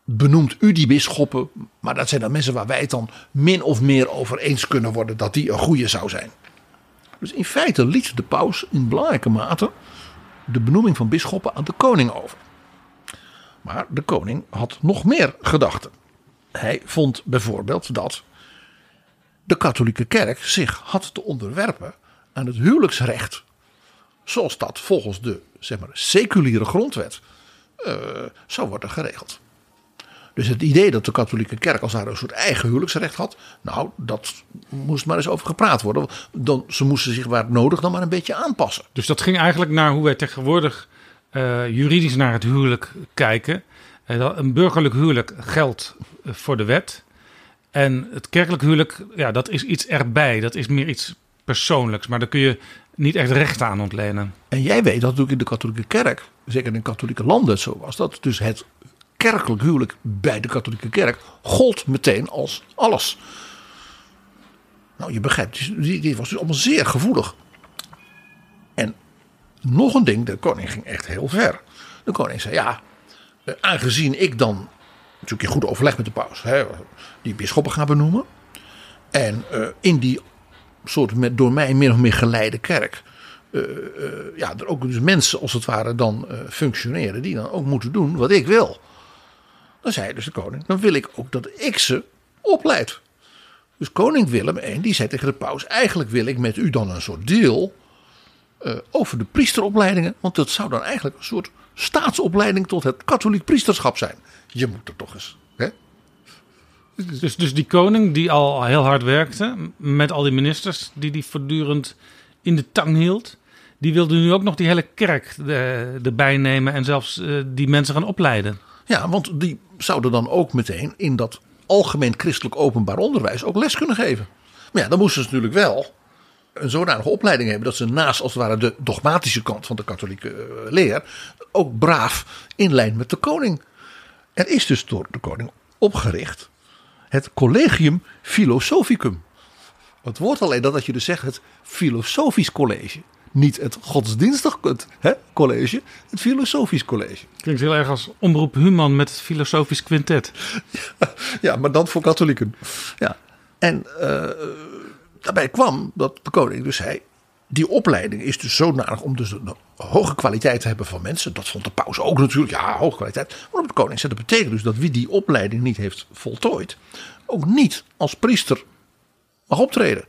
benoemt u die bisschoppen. Maar dat zijn dan mensen waar wij het dan min of meer over eens kunnen worden dat die een goede zou zijn. Dus in feite liet de paus in belangrijke mate de benoeming van bisschoppen aan de koning over. Maar de koning had nog meer gedachten. Hij vond bijvoorbeeld dat de katholieke kerk zich had te onderwerpen aan het huwelijksrecht. Zoals dat volgens de zeg maar, seculiere grondwet uh, zou worden geregeld. Dus het idee dat de katholieke kerk als daar een soort eigen huwelijksrecht had. Nou, dat moest maar eens over gepraat worden. Dan, ze moesten zich waar nodig dan maar een beetje aanpassen. Dus dat ging eigenlijk naar hoe wij tegenwoordig uh, juridisch naar het huwelijk kijken. Uh, een burgerlijk huwelijk geldt uh, voor de wet. En het kerkelijk huwelijk, ja, dat is iets erbij. Dat is meer iets persoonlijks. Maar daar kun je niet echt recht aan ontlenen. En jij weet dat natuurlijk in de katholieke kerk, zeker in katholieke landen zo was, dat dus het kerkelijk huwelijk bij de katholieke kerk gold meteen als alles. Nou, je begrijpt, die was dus allemaal zeer gevoelig. En nog een ding, de koning ging echt heel ver. De koning zei, ja, eh, aangezien ik dan natuurlijk in goed overleg met de paus, hè, die bisschoppen gaan benoemen. En uh, in die soort met, door mij meer of meer geleide kerk. Uh, ja, er ook dus mensen als het ware dan functioneren die dan ook moeten doen wat ik wil. Dan zei dus de koning, dan wil ik ook dat ik ze opleid. Dus koning Willem I die zei tegen de paus, eigenlijk wil ik met u dan een soort deel uh, over de priesteropleidingen. Want dat zou dan eigenlijk een soort staatsopleiding tot het katholiek priesterschap zijn. Je moet er toch eens. Hè? Dus, dus die koning die al heel hard werkte met al die ministers die die voortdurend in de tang hield, die wilde nu ook nog die hele kerk eh, erbij nemen en zelfs eh, die mensen gaan opleiden. Ja, want die zouden dan ook meteen in dat algemeen christelijk openbaar onderwijs ook les kunnen geven. Maar ja, dan moesten ze natuurlijk wel een zodanige opleiding hebben dat ze naast als het ware de dogmatische kant van de katholieke eh, leer ook braaf in lijn met de koning. Er is dus door de koning opgericht het Collegium Philosophicum. Het woord alleen dat, dat je dus zegt het filosofisch college. Niet het godsdienstig hè, college, het filosofisch college. Klinkt heel erg als omroep Human met het filosofisch quintet. Ja, maar dan voor katholieken. Ja. En uh, daarbij kwam dat de koning dus zei... die opleiding is dus zodanig om dus een hoge kwaliteit te hebben van mensen. Dat vond de paus ook natuurlijk. Ja, hoge kwaliteit. Maar op de koning zei dat betekent dus dat wie die opleiding niet heeft voltooid... ook niet als priester mag optreden.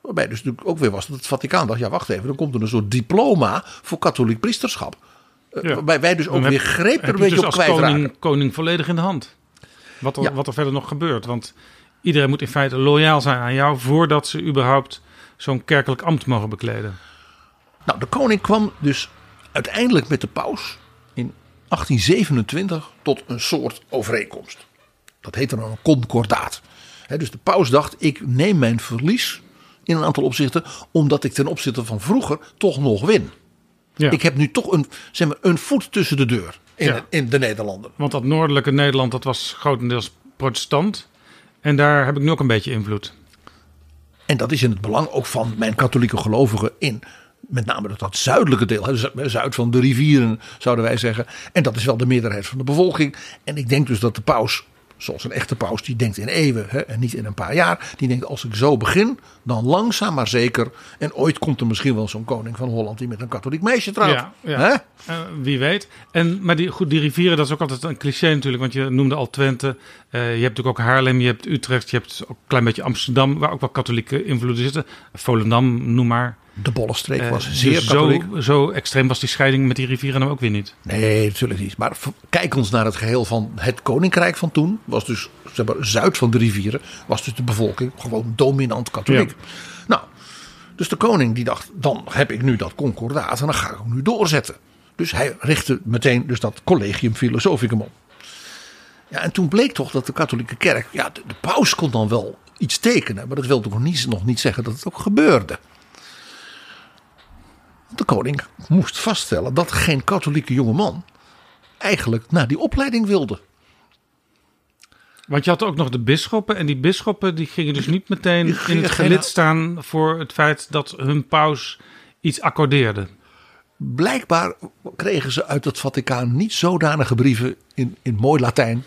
Waarbij dus natuurlijk ook weer was dat het Vaticaan dacht: ja, wacht even, dan komt er een soort diploma voor katholiek priesterschap. Eh, ja. Waarbij wij dus ook weer greep er een beetje dus op kwijtraken. Koning, koning volledig in de hand. Wat er, ja. wat er verder nog gebeurt. Want iedereen moet in feite loyaal zijn aan jou voordat ze überhaupt zo'n kerkelijk ambt mogen bekleden. Nou, de koning kwam dus uiteindelijk met de paus in 1827 tot een soort overeenkomst. Dat heette dan een concordaat. He, dus de paus dacht: ik neem mijn verlies in een aantal opzichten, omdat ik ten opzichte van vroeger toch nog win. Ja. Ik heb nu toch een, zeg maar, een voet tussen de deur in, ja. in de Nederlanden. Want dat noordelijke Nederland dat was grotendeels protestant. En daar heb ik nu ook een beetje invloed. En dat is in het belang ook van mijn katholieke gelovigen in met name dat, dat zuidelijke deel, zuid van de rivieren zouden wij zeggen. En dat is wel de meerderheid van de bevolking. En ik denk dus dat de paus zoals een echte paus, die denkt in eeuwen hè, en niet in een paar jaar. Die denkt als ik zo begin, dan langzaam maar zeker. En ooit komt er misschien wel zo'n koning van Holland die met een katholiek meisje trouwt. Ja, ja. Uh, wie weet. En, maar die, goed, die rivieren, dat is ook altijd een cliché natuurlijk. Want je noemde al Twente. Uh, je hebt natuurlijk ook Haarlem, je hebt Utrecht, je hebt ook een klein beetje Amsterdam. Waar ook wel katholieke invloeden zitten. Volendam, noem maar. De Bollenstreek was uh, zeer dus katholiek. Zo, zo, extreem was die scheiding met die rivieren dan ook weer niet. Nee, natuurlijk niet. Maar kijk ons naar het geheel van het koninkrijk van toen. Was dus zeg maar, zuid van de rivieren. Was dus de bevolking gewoon dominant katholiek. Ja. Nou, dus de koning die dacht, dan heb ik nu dat concordaat en dan ga ik hem nu doorzetten. Dus hij richtte meteen dus dat Collegium Philosophicum op. Ja, en toen bleek toch dat de katholieke kerk, ja, de, de paus kon dan wel iets tekenen, maar dat wil toch nog niet, nog niet zeggen dat het ook gebeurde. De koning moest vaststellen dat geen katholieke jongeman eigenlijk naar die opleiding wilde. Want je had ook nog de bisschoppen. En die bisschoppen die gingen dus niet meteen in het gelid staan voor het feit dat hun paus iets accordeerde. Blijkbaar kregen ze uit het Vaticaan niet zodanige brieven in, in mooi Latijn.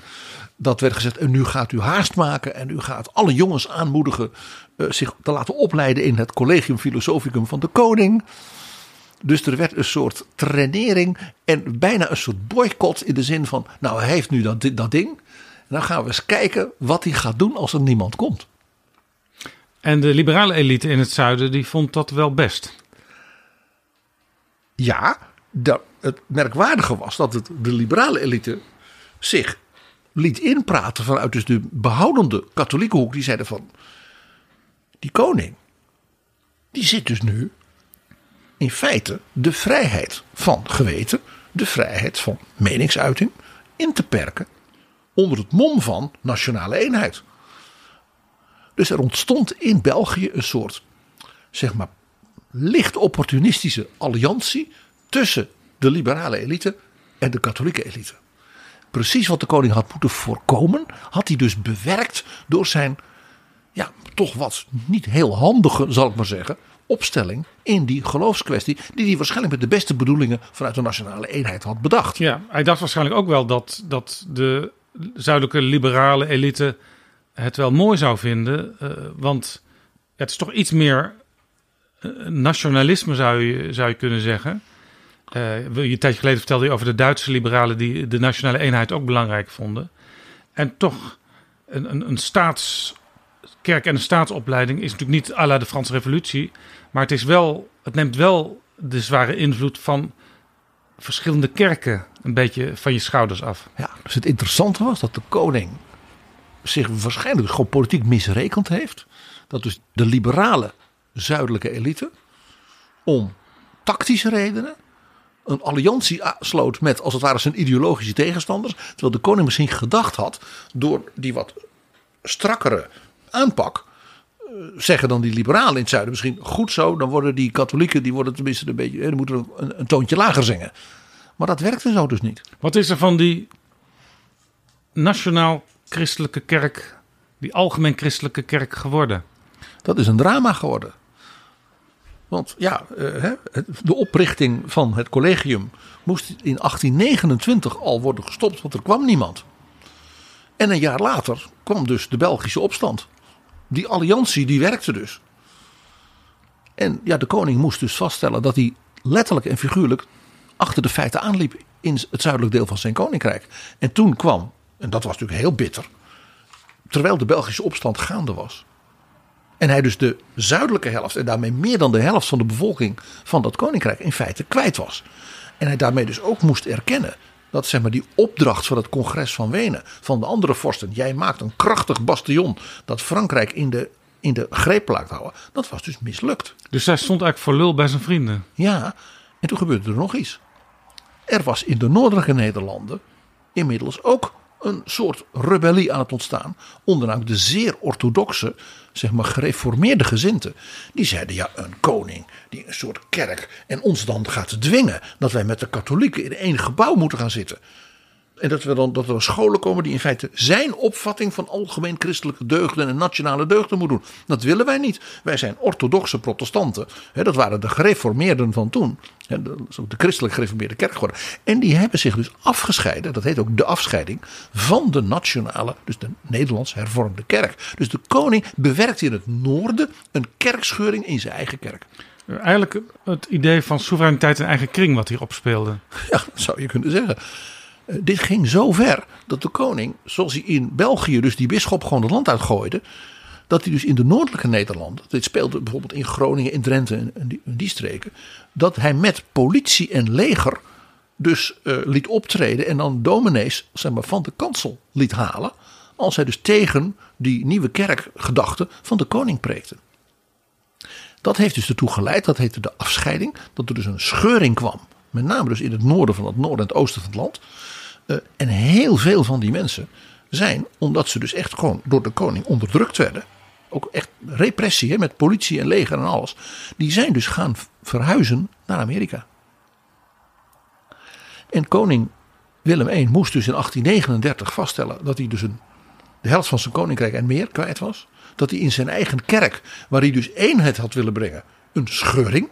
Dat werd gezegd, en nu gaat u haast maken en u gaat alle jongens aanmoedigen uh, zich te laten opleiden in het Collegium Philosophicum van de koning. Dus er werd een soort trainering en bijna een soort boycott in de zin van, nou hij heeft nu dat, dat ding. Dan gaan we eens kijken wat hij gaat doen als er niemand komt. En de liberale elite in het zuiden die vond dat wel best. Ja, dat, het merkwaardige was dat het, de liberale elite zich liet inpraten vanuit dus de behoudende katholieke hoek. Die zeiden van, die koning, die zit dus nu in feite de vrijheid van geweten, de vrijheid van meningsuiting in te perken onder het mom van nationale eenheid. Dus er ontstond in België een soort, zeg maar, licht opportunistische alliantie tussen de liberale elite en de katholieke elite. Precies wat de koning had moeten voorkomen, had hij dus bewerkt door zijn, ja, toch wat niet heel handige, zal ik maar zeggen, opstelling in die geloofskwestie. Die hij waarschijnlijk met de beste bedoelingen vanuit de nationale eenheid had bedacht. Ja, hij dacht waarschijnlijk ook wel dat, dat de zuidelijke liberale elite het wel mooi zou vinden. Uh, want het is toch iets meer nationalisme, zou je, zou je kunnen zeggen. Uh, een tijdje geleden vertelde je over de Duitse liberalen die de nationale eenheid ook belangrijk vonden. En toch een, een, een staatskerk en een staatsopleiding is natuurlijk niet à la de Franse Revolutie. Maar het, is wel, het neemt wel de zware invloed van verschillende kerken een beetje van je schouders af. Ja, dus het interessante was dat de koning zich waarschijnlijk gewoon politiek misrekend heeft. Dat dus de liberale zuidelijke elite om tactische redenen een alliantie sloot met als het ware zijn ideologische tegenstanders. Terwijl de koning misschien gedacht had door die wat strakkere aanpak. eh, Zeggen dan die liberalen in het zuiden misschien goed zo. Dan worden die katholieken die worden tenminste een beetje. Die moeten een, een toontje lager zingen. Maar dat werkte zo dus niet. Wat is er van die nationaal christelijke kerk, die algemeen christelijke kerk geworden? Dat is een drama geworden. Want ja, eh, de oprichting van het collegium moest in 1829 al worden gestopt, want er kwam niemand. En een jaar later kwam dus de Belgische opstand. Die alliantie die werkte dus. En ja, de koning moest dus vaststellen dat hij letterlijk en figuurlijk achter de feiten aanliep in het zuidelijk deel van zijn koninkrijk. En toen kwam, en dat was natuurlijk heel bitter, terwijl de Belgische opstand gaande was. En hij dus de zuidelijke helft en daarmee meer dan de helft van de bevolking van dat koninkrijk in feite kwijt was. En hij daarmee dus ook moest erkennen dat zeg maar, die opdracht van het congres van Wenen, van de andere vorsten, jij maakt een krachtig bastion dat Frankrijk in de, in de greep laat houden, dat was dus mislukt. Dus hij stond eigenlijk voor lul bij zijn vrienden. Ja, en toen gebeurde er nog iets. Er was in de noordelijke Nederlanden inmiddels ook een soort rebellie aan het ontstaan. Onder de zeer orthodoxe, zeg maar gereformeerde gezinten. Die zeiden ja, een koning die een soort kerk en ons dan gaat dwingen dat wij met de katholieken in één gebouw moeten gaan zitten. En dat, we dan, dat er scholen komen die in feite zijn opvatting van algemeen christelijke deugden en nationale deugden moeten doen. Dat willen wij niet. Wij zijn orthodoxe protestanten. Dat waren de gereformeerden van toen. Dat is ook de christelijk gereformeerde kerk geworden. En die hebben zich dus afgescheiden, dat heet ook de afscheiding, van de nationale, dus de Nederlands hervormde kerk. Dus de koning bewerkt in het noorden een kerkscheuring in zijn eigen kerk. Eigenlijk het idee van soevereiniteit en eigen kring wat hier opspeelde. Ja, dat zou je kunnen zeggen. Eh, dit ging zo ver dat de koning, zoals hij in België dus die bisschop gewoon het land uitgooide. Dat hij dus in de noordelijke Nederlanden, dit speelde bijvoorbeeld in Groningen, in Drenthe en die streken. Dat hij met politie en leger dus eh, liet optreden en dan dominees zeg maar, van de kansel liet halen. Als hij dus tegen die nieuwe kerkgedachte van de koning preekte. Dat heeft dus ertoe geleid, dat heette de afscheiding, dat er dus een scheuring kwam. Met name dus in het noorden van het noorden en het oosten van het land. Eh, en heel veel van die mensen zijn, omdat ze dus echt gewoon door de koning onderdrukt werden. Ook echt repressie hè, met politie en leger en alles. Die zijn dus gaan verhuizen naar Amerika. En koning Willem I moest dus in 1839 vaststellen dat hij dus een, de helft van zijn koninkrijk en meer kwijt was. Dat hij in zijn eigen kerk, waar hij dus eenheid had willen brengen, een scheuring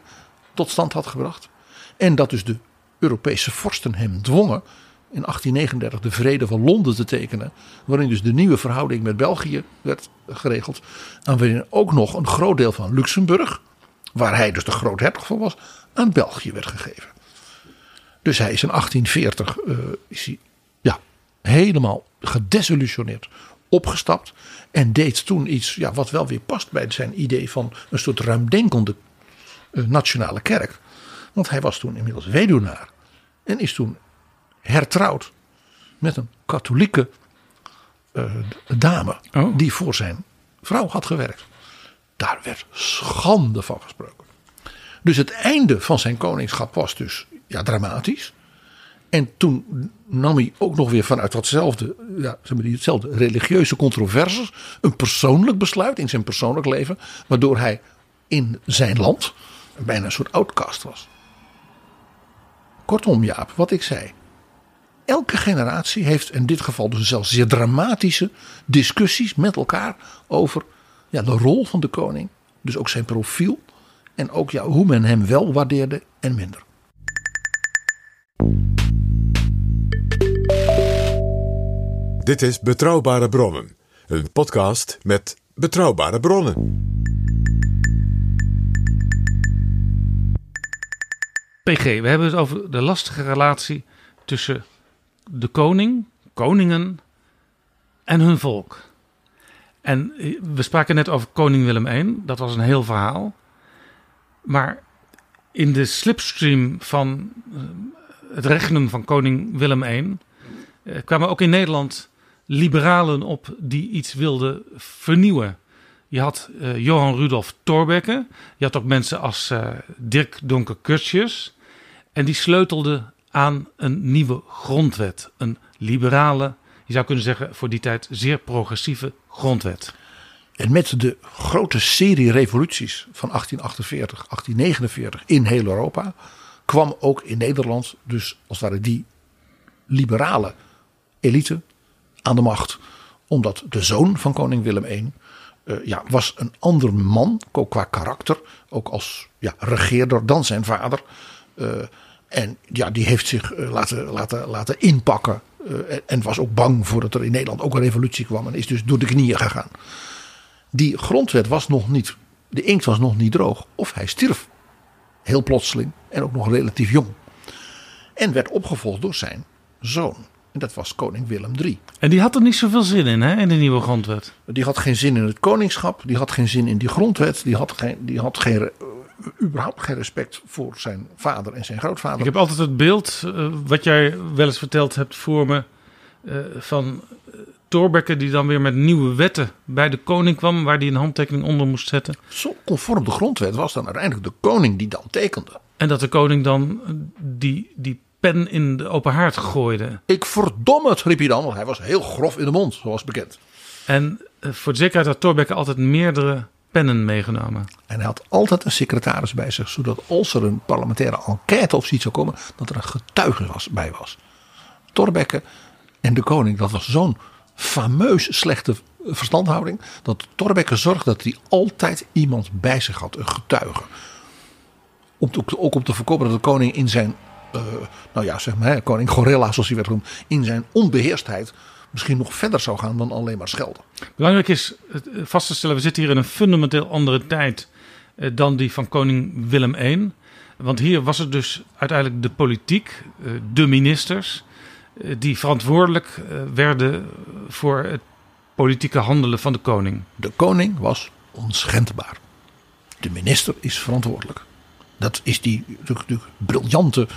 tot stand had gebracht. En dat dus de Europese vorsten hem dwongen in 1839 de vrede van Londen te tekenen. Waarin dus de nieuwe verhouding met België werd geregeld. En waarin ook nog een groot deel van Luxemburg, waar hij dus de groothertog van was, aan België werd gegeven. Dus hij is in 1840 eh, is hij, ja, helemaal gedesillusioneerd opgestapt. En deed toen iets ja, wat wel weer past bij zijn idee van een soort ruimdenkende eh, nationale kerk. Want hij was toen inmiddels weduwnaar. En is toen hertrouwd met een katholieke eh, dame. Oh. Die voor zijn vrouw had gewerkt. Daar werd schande van gesproken. Dus het einde van zijn koningschap was dus ja, dramatisch. En toen nam hij ook nog weer vanuit datzelfde, ja, zeg maar, religieuze controverses een persoonlijk besluit in zijn persoonlijk leven. Waardoor hij in zijn land bijna een soort outcast was. Kortom, Jaap, wat ik zei. Elke generatie heeft in dit geval dus zelfs zeer dramatische discussies met elkaar over ja, de rol van de koning. Dus ook zijn profiel. En ook ja, hoe men hem wel waardeerde en minder. Dit is Betrouwbare Bronnen, een podcast met betrouwbare bronnen. PG, we hebben het over de lastige relatie tussen de koning, koningen en hun volk. En eh, we spraken net over koning Willem I, dat was een heel verhaal. Maar in de slipstream van eh, het regenen van koning Willem I eh, kwamen ook in Nederland liberalen op die iets wilden vernieuwen. Je had Johan Rudolf Thorbecke. Je had ook mensen als Dirk Donker Kurtjes. En die sleutelden aan een nieuwe grondwet. Een liberale, je zou kunnen zeggen voor die tijd zeer progressieve grondwet. En met de grote serie revoluties van 1848, 1849 in heel Europa kwam ook in Nederland dus als het ware die liberale elite aan de macht. Omdat de zoon van koning Willem I uh, ja, was een ander man, ook qua karakter, ook als ja, regeerder dan zijn vader. Uh, en ja, die heeft zich uh, laten, laten, laten inpakken. En, en, was ook bang voordat er in Nederland ook een revolutie kwam. En is dus door de knieën gegaan. Die grondwet was nog niet, de inkt was nog niet droog. Of hij stierf. Heel plotseling en ook nog relatief jong. En werd opgevolgd door zijn zoon. En dat was koning Willem III. En die had er niet zoveel zin in, hè, in de nieuwe grondwet? Die had geen zin in het koningschap. Die had geen zin in die grondwet. Die had, geen, die had geen, uh, überhaupt geen respect voor zijn vader en zijn grootvader. Ik heb altijd het beeld, uh, wat jij wel eens verteld hebt voor me, uh, van Thorbecke die dan weer met nieuwe wetten bij de koning kwam, waar hij een handtekening onder moest zetten. Zo conform de grondwet was dan uiteindelijk de koning die dan tekende. En dat de koning dan die, die pen in de open haard gooide. Ik verdom het, riep hij dan, want hij was heel grof in de mond, zoals bekend. En voor de zekerheid had Thorbecke altijd meerdere pennen meegenomen. En hij had altijd een secretaris bij zich, zodat als er een parlementaire enquête of zoiets zou komen, dat er een getuige was, bij was. Thorbecke en de koning, dat was zo'n fameus slechte verstandhouding, dat Thorbecke zorgde dat hij altijd iemand bij zich had, een getuige. Om ook om te voorkomen dat de koning in zijn uh, nou ja, zeg maar, koning Gorilla, zoals hij werd genoemd, in zijn onbeheerstheid misschien nog verder zou gaan dan alleen maar schelden. Belangrijk is vast te stellen, we zitten hier in een fundamenteel andere tijd uh, dan die van koning Willem I. Want hier was het dus uiteindelijk de politiek, uh, de ministers, die verantwoordelijk werden voor het politieke handelen van de koning. De koning was onschendbaar. De minister is verantwoordelijk. Dat is die, die briljante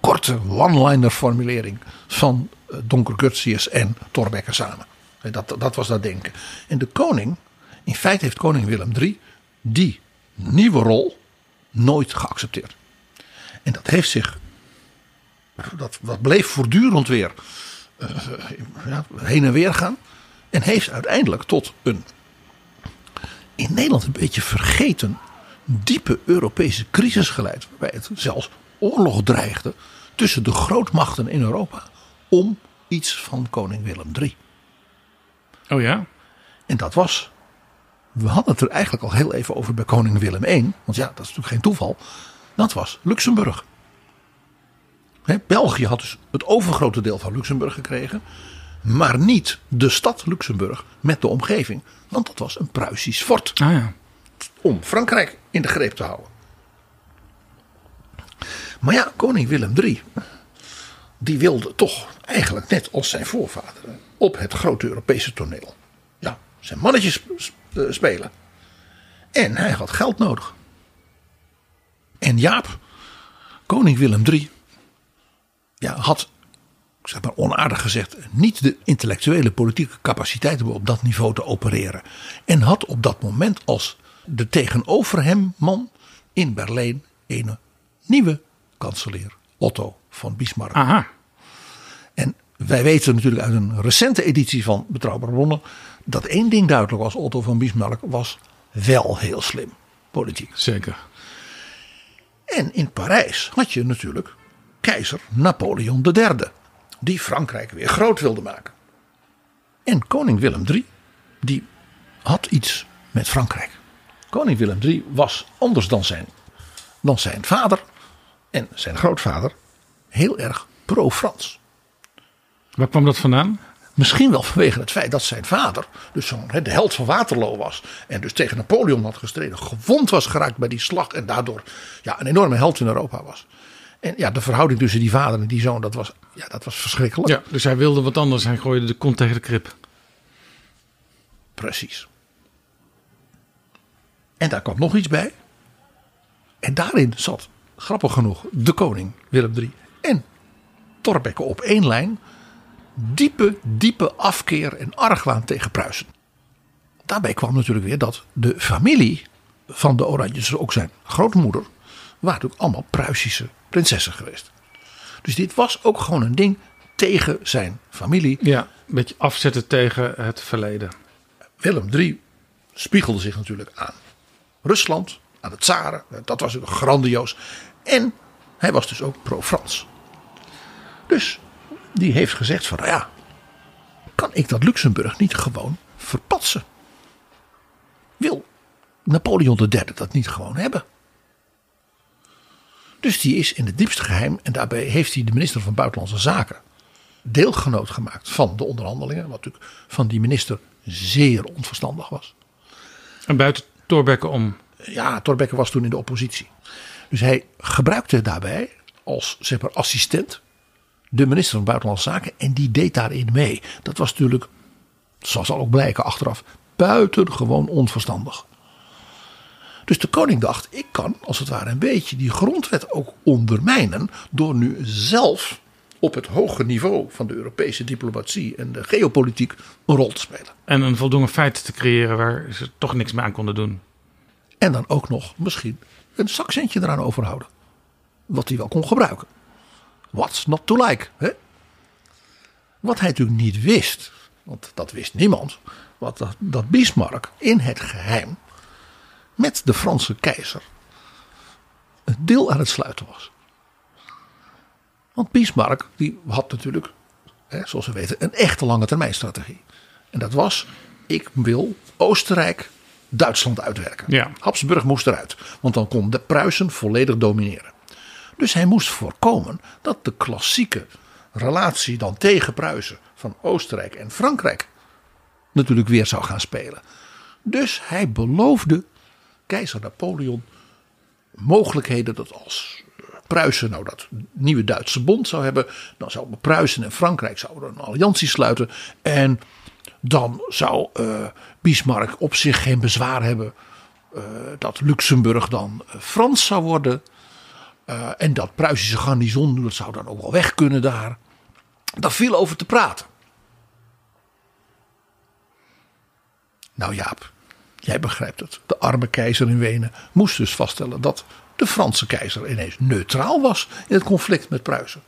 korte one-liner formulering van eh, Donker Curtius en Thorbecke samen. Dat, dat was dat denken. En de koning, in feite heeft koning Willem III die nieuwe rol nooit geaccepteerd. En dat heeft zich, dat, dat bleef voortdurend weer uh, ja, heen en weer gaan. En heeft uiteindelijk tot een in Nederland een beetje vergeten diepe Europese crisis geleid. Waarbij het zelfs oorlog dreigde tussen de grootmachten in Europa om iets van koning Willem III. Oh ja? En dat was, we hadden het er eigenlijk al heel even over bij koning Willem I, want ja, dat is natuurlijk geen toeval. Dat was Luxemburg. He, België had dus het overgrote deel van Luxemburg gekregen, maar niet de stad Luxemburg met de omgeving, want dat was een Pruisisch fort. Ah ja. Om Frankrijk in de greep te houden. Maar ja, koning Willem III, die wilde toch eigenlijk net als zijn voorvaderen op het grote Europese toneel. Ja, zijn mannetjes spelen. En hij had geld nodig. En Jaap, koning Willem III, ja, had, zeg maar onaardig gezegd, niet de intellectuele politieke capaciteit om op dat niveau te opereren. En had op dat moment als de tegenover hem man in Berlijn een nieuwe kanselier Otto van Bismarck. Aha. En wij weten natuurlijk uit een recente editie van Betrouwbare Bronnen dat één ding duidelijk was: Otto van Bismarck was wel heel slim politiek. Zeker. En in Parijs had je natuurlijk keizer Napoleon III, die Frankrijk weer groot wilde maken. En koning Willem III, die had iets met Frankrijk. Koning Willem III was anders dan zijn, dan zijn vader en zijn grootvader heel erg pro-Frans. Waar kwam dat vandaan? Misschien wel vanwege het feit dat zijn vader, dus zo'n de held van Waterloo was. En dus tegen Napoleon had gestreden, gewond was geraakt bij die slag. En daardoor ja, een enorme held in Europa was. En ja, de verhouding tussen die vader en die zoon, dat was, ja, dat was verschrikkelijk. Ja, dus hij wilde wat anders. Hij gooide de kont tegen de krip. Precies. En daar kwam nog iets bij. En daarin zat, grappig genoeg, de koning Willem III en Thorbecke op één lijn. diepe, diepe afkeer en argwaan tegen Pruisen. Daarbij kwam natuurlijk weer dat de familie van de Oranjes, ook zijn grootmoeder, waren natuurlijk allemaal Pruisische prinsessen geweest. Dus dit was ook gewoon een ding tegen zijn familie. Ja, een beetje afzetten tegen het verleden. Willem III spiegelde zich natuurlijk aan Rusland, aan de tsaren. Dat was natuurlijk grandioos. En hij was dus ook pro-Frans. Dus die heeft gezegd van, nou ja, kan ik dat Luxemburg niet gewoon verpatsen? Wil Napoleon III dat niet gewoon hebben? Dus die is in het diepste geheim en daarbij heeft hij de minister van Buitenlandse Zaken deelgenoot gemaakt van de onderhandelingen. Wat natuurlijk van die minister zeer onverstandig was. En buiten Thorbecke om? Ja, Thorbecke was toen in de oppositie. Dus hij gebruikte daarbij als zeg maar, assistent de minister van Buitenlandse Zaken. En die deed daarin mee. Dat was natuurlijk, zoals zal ook blijken achteraf, buitengewoon onverstandig. Dus de koning dacht, ik kan als het ware een beetje die grondwet ook ondermijnen. Door nu zelf op het hoge niveau van de Europese diplomatie en de geopolitiek een rol te spelen. En een voldoende feit te creëren waar ze toch niks meer aan konden doen. En dan ook nog misschien een zakcentje eraan overhouden. Wat hij wel kon gebruiken. What's not to like? Hè? Wat hij natuurlijk niet wist, want dat wist niemand, wat dat, dat Bismarck in het geheim met de Franse keizer een deel aan het sluiten was. Want Bismarck die had natuurlijk, hè, zoals we weten, een echte lange termijn strategie. En dat was, ik wil Oostenrijk, Duitsland uitwerken. Ja. Habsburg moest eruit, want dan kon de Pruisen volledig domineren. Dus hij moest voorkomen dat de klassieke relatie dan tegen Pruisen van Oostenrijk en Frankrijk natuurlijk weer zou gaan spelen. Dus hij beloofde keizer Napoleon mogelijkheden dat als Pruisen nou dat nieuwe Duitse bond zou hebben, dan zouden Pruisen en Frankrijk zouden een alliantie sluiten en dan zou uh, Bismarck op zich geen bezwaar hebben uh, dat Luxemburg dan uh, Frans zou worden. en dat Pruisische garnison, dat zou dan ook wel weg kunnen daar. Daar viel over te praten. Nou Jaap, jij begrijpt het. De arme keizer in Wenen moest dus vaststellen dat de Franse keizer ineens neutraal was in het conflict met Pruisen.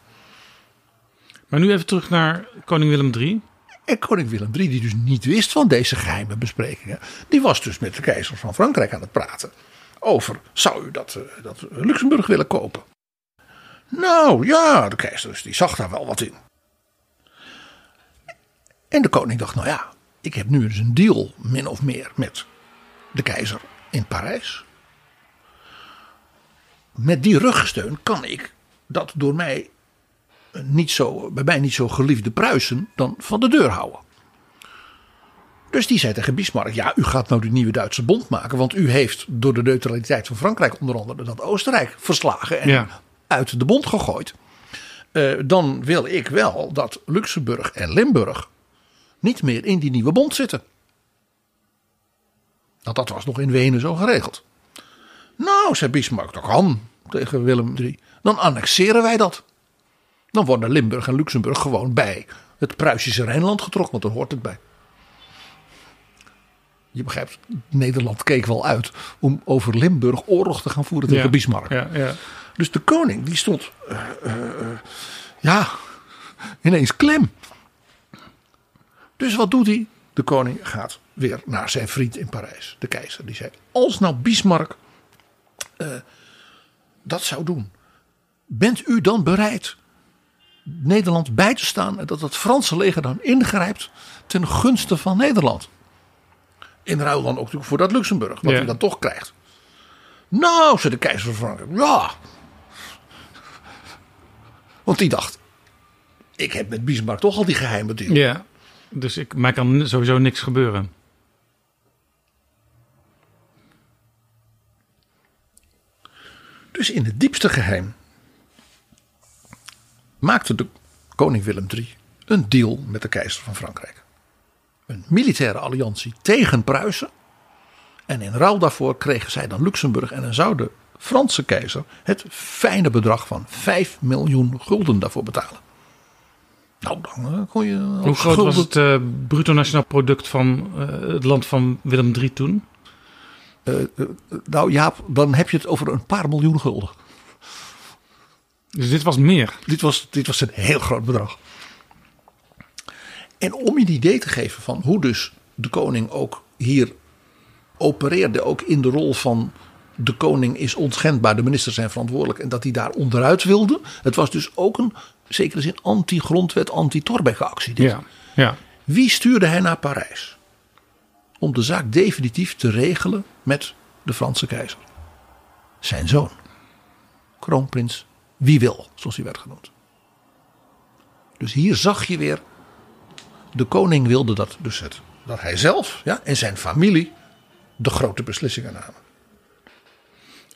Maar nu even terug naar koning Willem III. En koning Willem III, die dus niet wist van deze geheime besprekingen, die was dus met de keizer van Frankrijk aan het praten over: zou u dat, uh, dat Luxemburg willen kopen? Nou ja, de keizer die zag daar wel wat in. En de koning dacht: nou ja, ik heb nu dus een deal, min of meer, met de keizer in Parijs. Met die rugsteun kan ik dat door mij niet zo, bij mij niet zo geliefde Pruisen dan van de deur houden. Dus die zei tegen Bismarck: Ja, u gaat nou de nieuwe Duitse bond maken. Want u heeft door de neutraliteit van Frankrijk onder andere dat Oostenrijk verslagen en Ja. uit de bond gegooid. Eh, dan wil ik wel dat Luxemburg en Limburg niet meer in die nieuwe bond zitten. Want dat was nog in Wenen zo geregeld. Nou, zei Bismarck, dat kan tegen Willem III. Dan annexeren wij dat. Dan worden Limburg en Luxemburg gewoon bij het Pruisische Rijnland getrokken, want daar hoort het bij. Je begrijpt, Nederland keek wel uit om over Limburg oorlog te gaan voeren tegen Ja. Bismarck. Ja, ja. Dus de koning die stond, eh, eh, eh, ja, ineens klem. Dus wat doet hij? De koning gaat weer naar zijn vriend in Parijs, de keizer. Die zei, als nou Bismarck dat zou doen, bent u dan bereid Nederland bij te staan en dat het Franse leger dan ingrijpt ten gunste van Nederland? In ruil dan ook natuurlijk voor dat Luxemburg, wat Ja. hij dan toch krijgt. Nou, zei de keizer van Frankrijk, ja. Want die dacht, ik heb met Bismarck toch al die geheime deal. ja. Dus ik, mij kan sowieso niks gebeuren. Dus in het diepste geheim maakte de koning Willem III een deal met de keizer van Frankrijk. Een militaire alliantie tegen Pruisen. En in ruil daarvoor kregen zij dan Luxemburg en dan zou de Franse keizer het fijne bedrag van 5 miljoen gulden daarvoor betalen. Nou, dan uh, kon je. Hoe groot was het uh, bruto nationaal product van uh, het land van Willem III toen? nou ja, dan heb je het over een paar miljoen gulden. Dus dit was meer? Dit was, dit was een heel groot bedrag. En om je een idee te geven van hoe dus de koning ook hier opereerde, ook in de rol van de koning is onschendbaar, de ministers zijn verantwoordelijk en dat hij daar onderuit wilde. Het was dus ook een zekere zin anti-grondwet, anti-Thorbecke actie. Dit. Ja, ja. Wie stuurde hij naar Parijs? Om de zaak definitief te regelen met de Franse keizer. Zijn zoon. Kroonprins Wie wil, zoals hij werd genoemd. Dus hier zag je weer. De koning wilde dat dus het. Dat hij zelf ja, en zijn familie de grote beslissingen namen.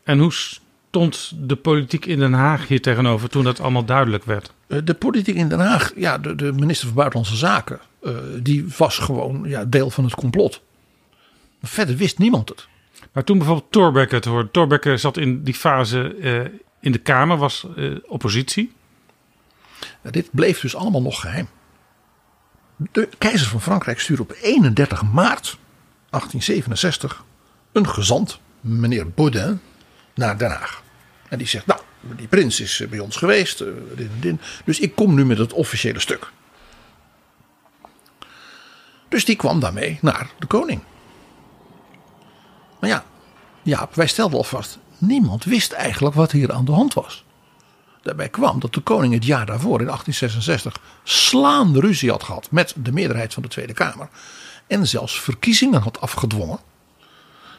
En hoe stond de politiek in Den Haag hier tegenover toen dat allemaal duidelijk werd? De politiek in Den Haag, ja, de, de minister van Buitenlandse Zaken, uh, die was gewoon ja, deel van het complot. Verder wist niemand het. Maar toen bijvoorbeeld Thorbecke het hoorde. Thorbecke zat in die fase uh, in de Kamer, was uh, oppositie. Dit bleef dus allemaal nog geheim. De keizer van Frankrijk stuurde op 31 maart 1867 een gezant, meneer Baudin, naar Den Haag. En die zegt, nou, die prins is bij ons geweest. Dit. Dus ik kom nu met het officiële stuk. Dus die kwam daarmee naar de koning. Maar ja, Jaap, wij stelden al vast, niemand wist eigenlijk wat hier aan de hand was. Daarbij kwam dat de koning het jaar daarvoor, in 1866, slaande ruzie had gehad met de meerderheid van de Tweede Kamer. En zelfs verkiezingen had afgedwongen.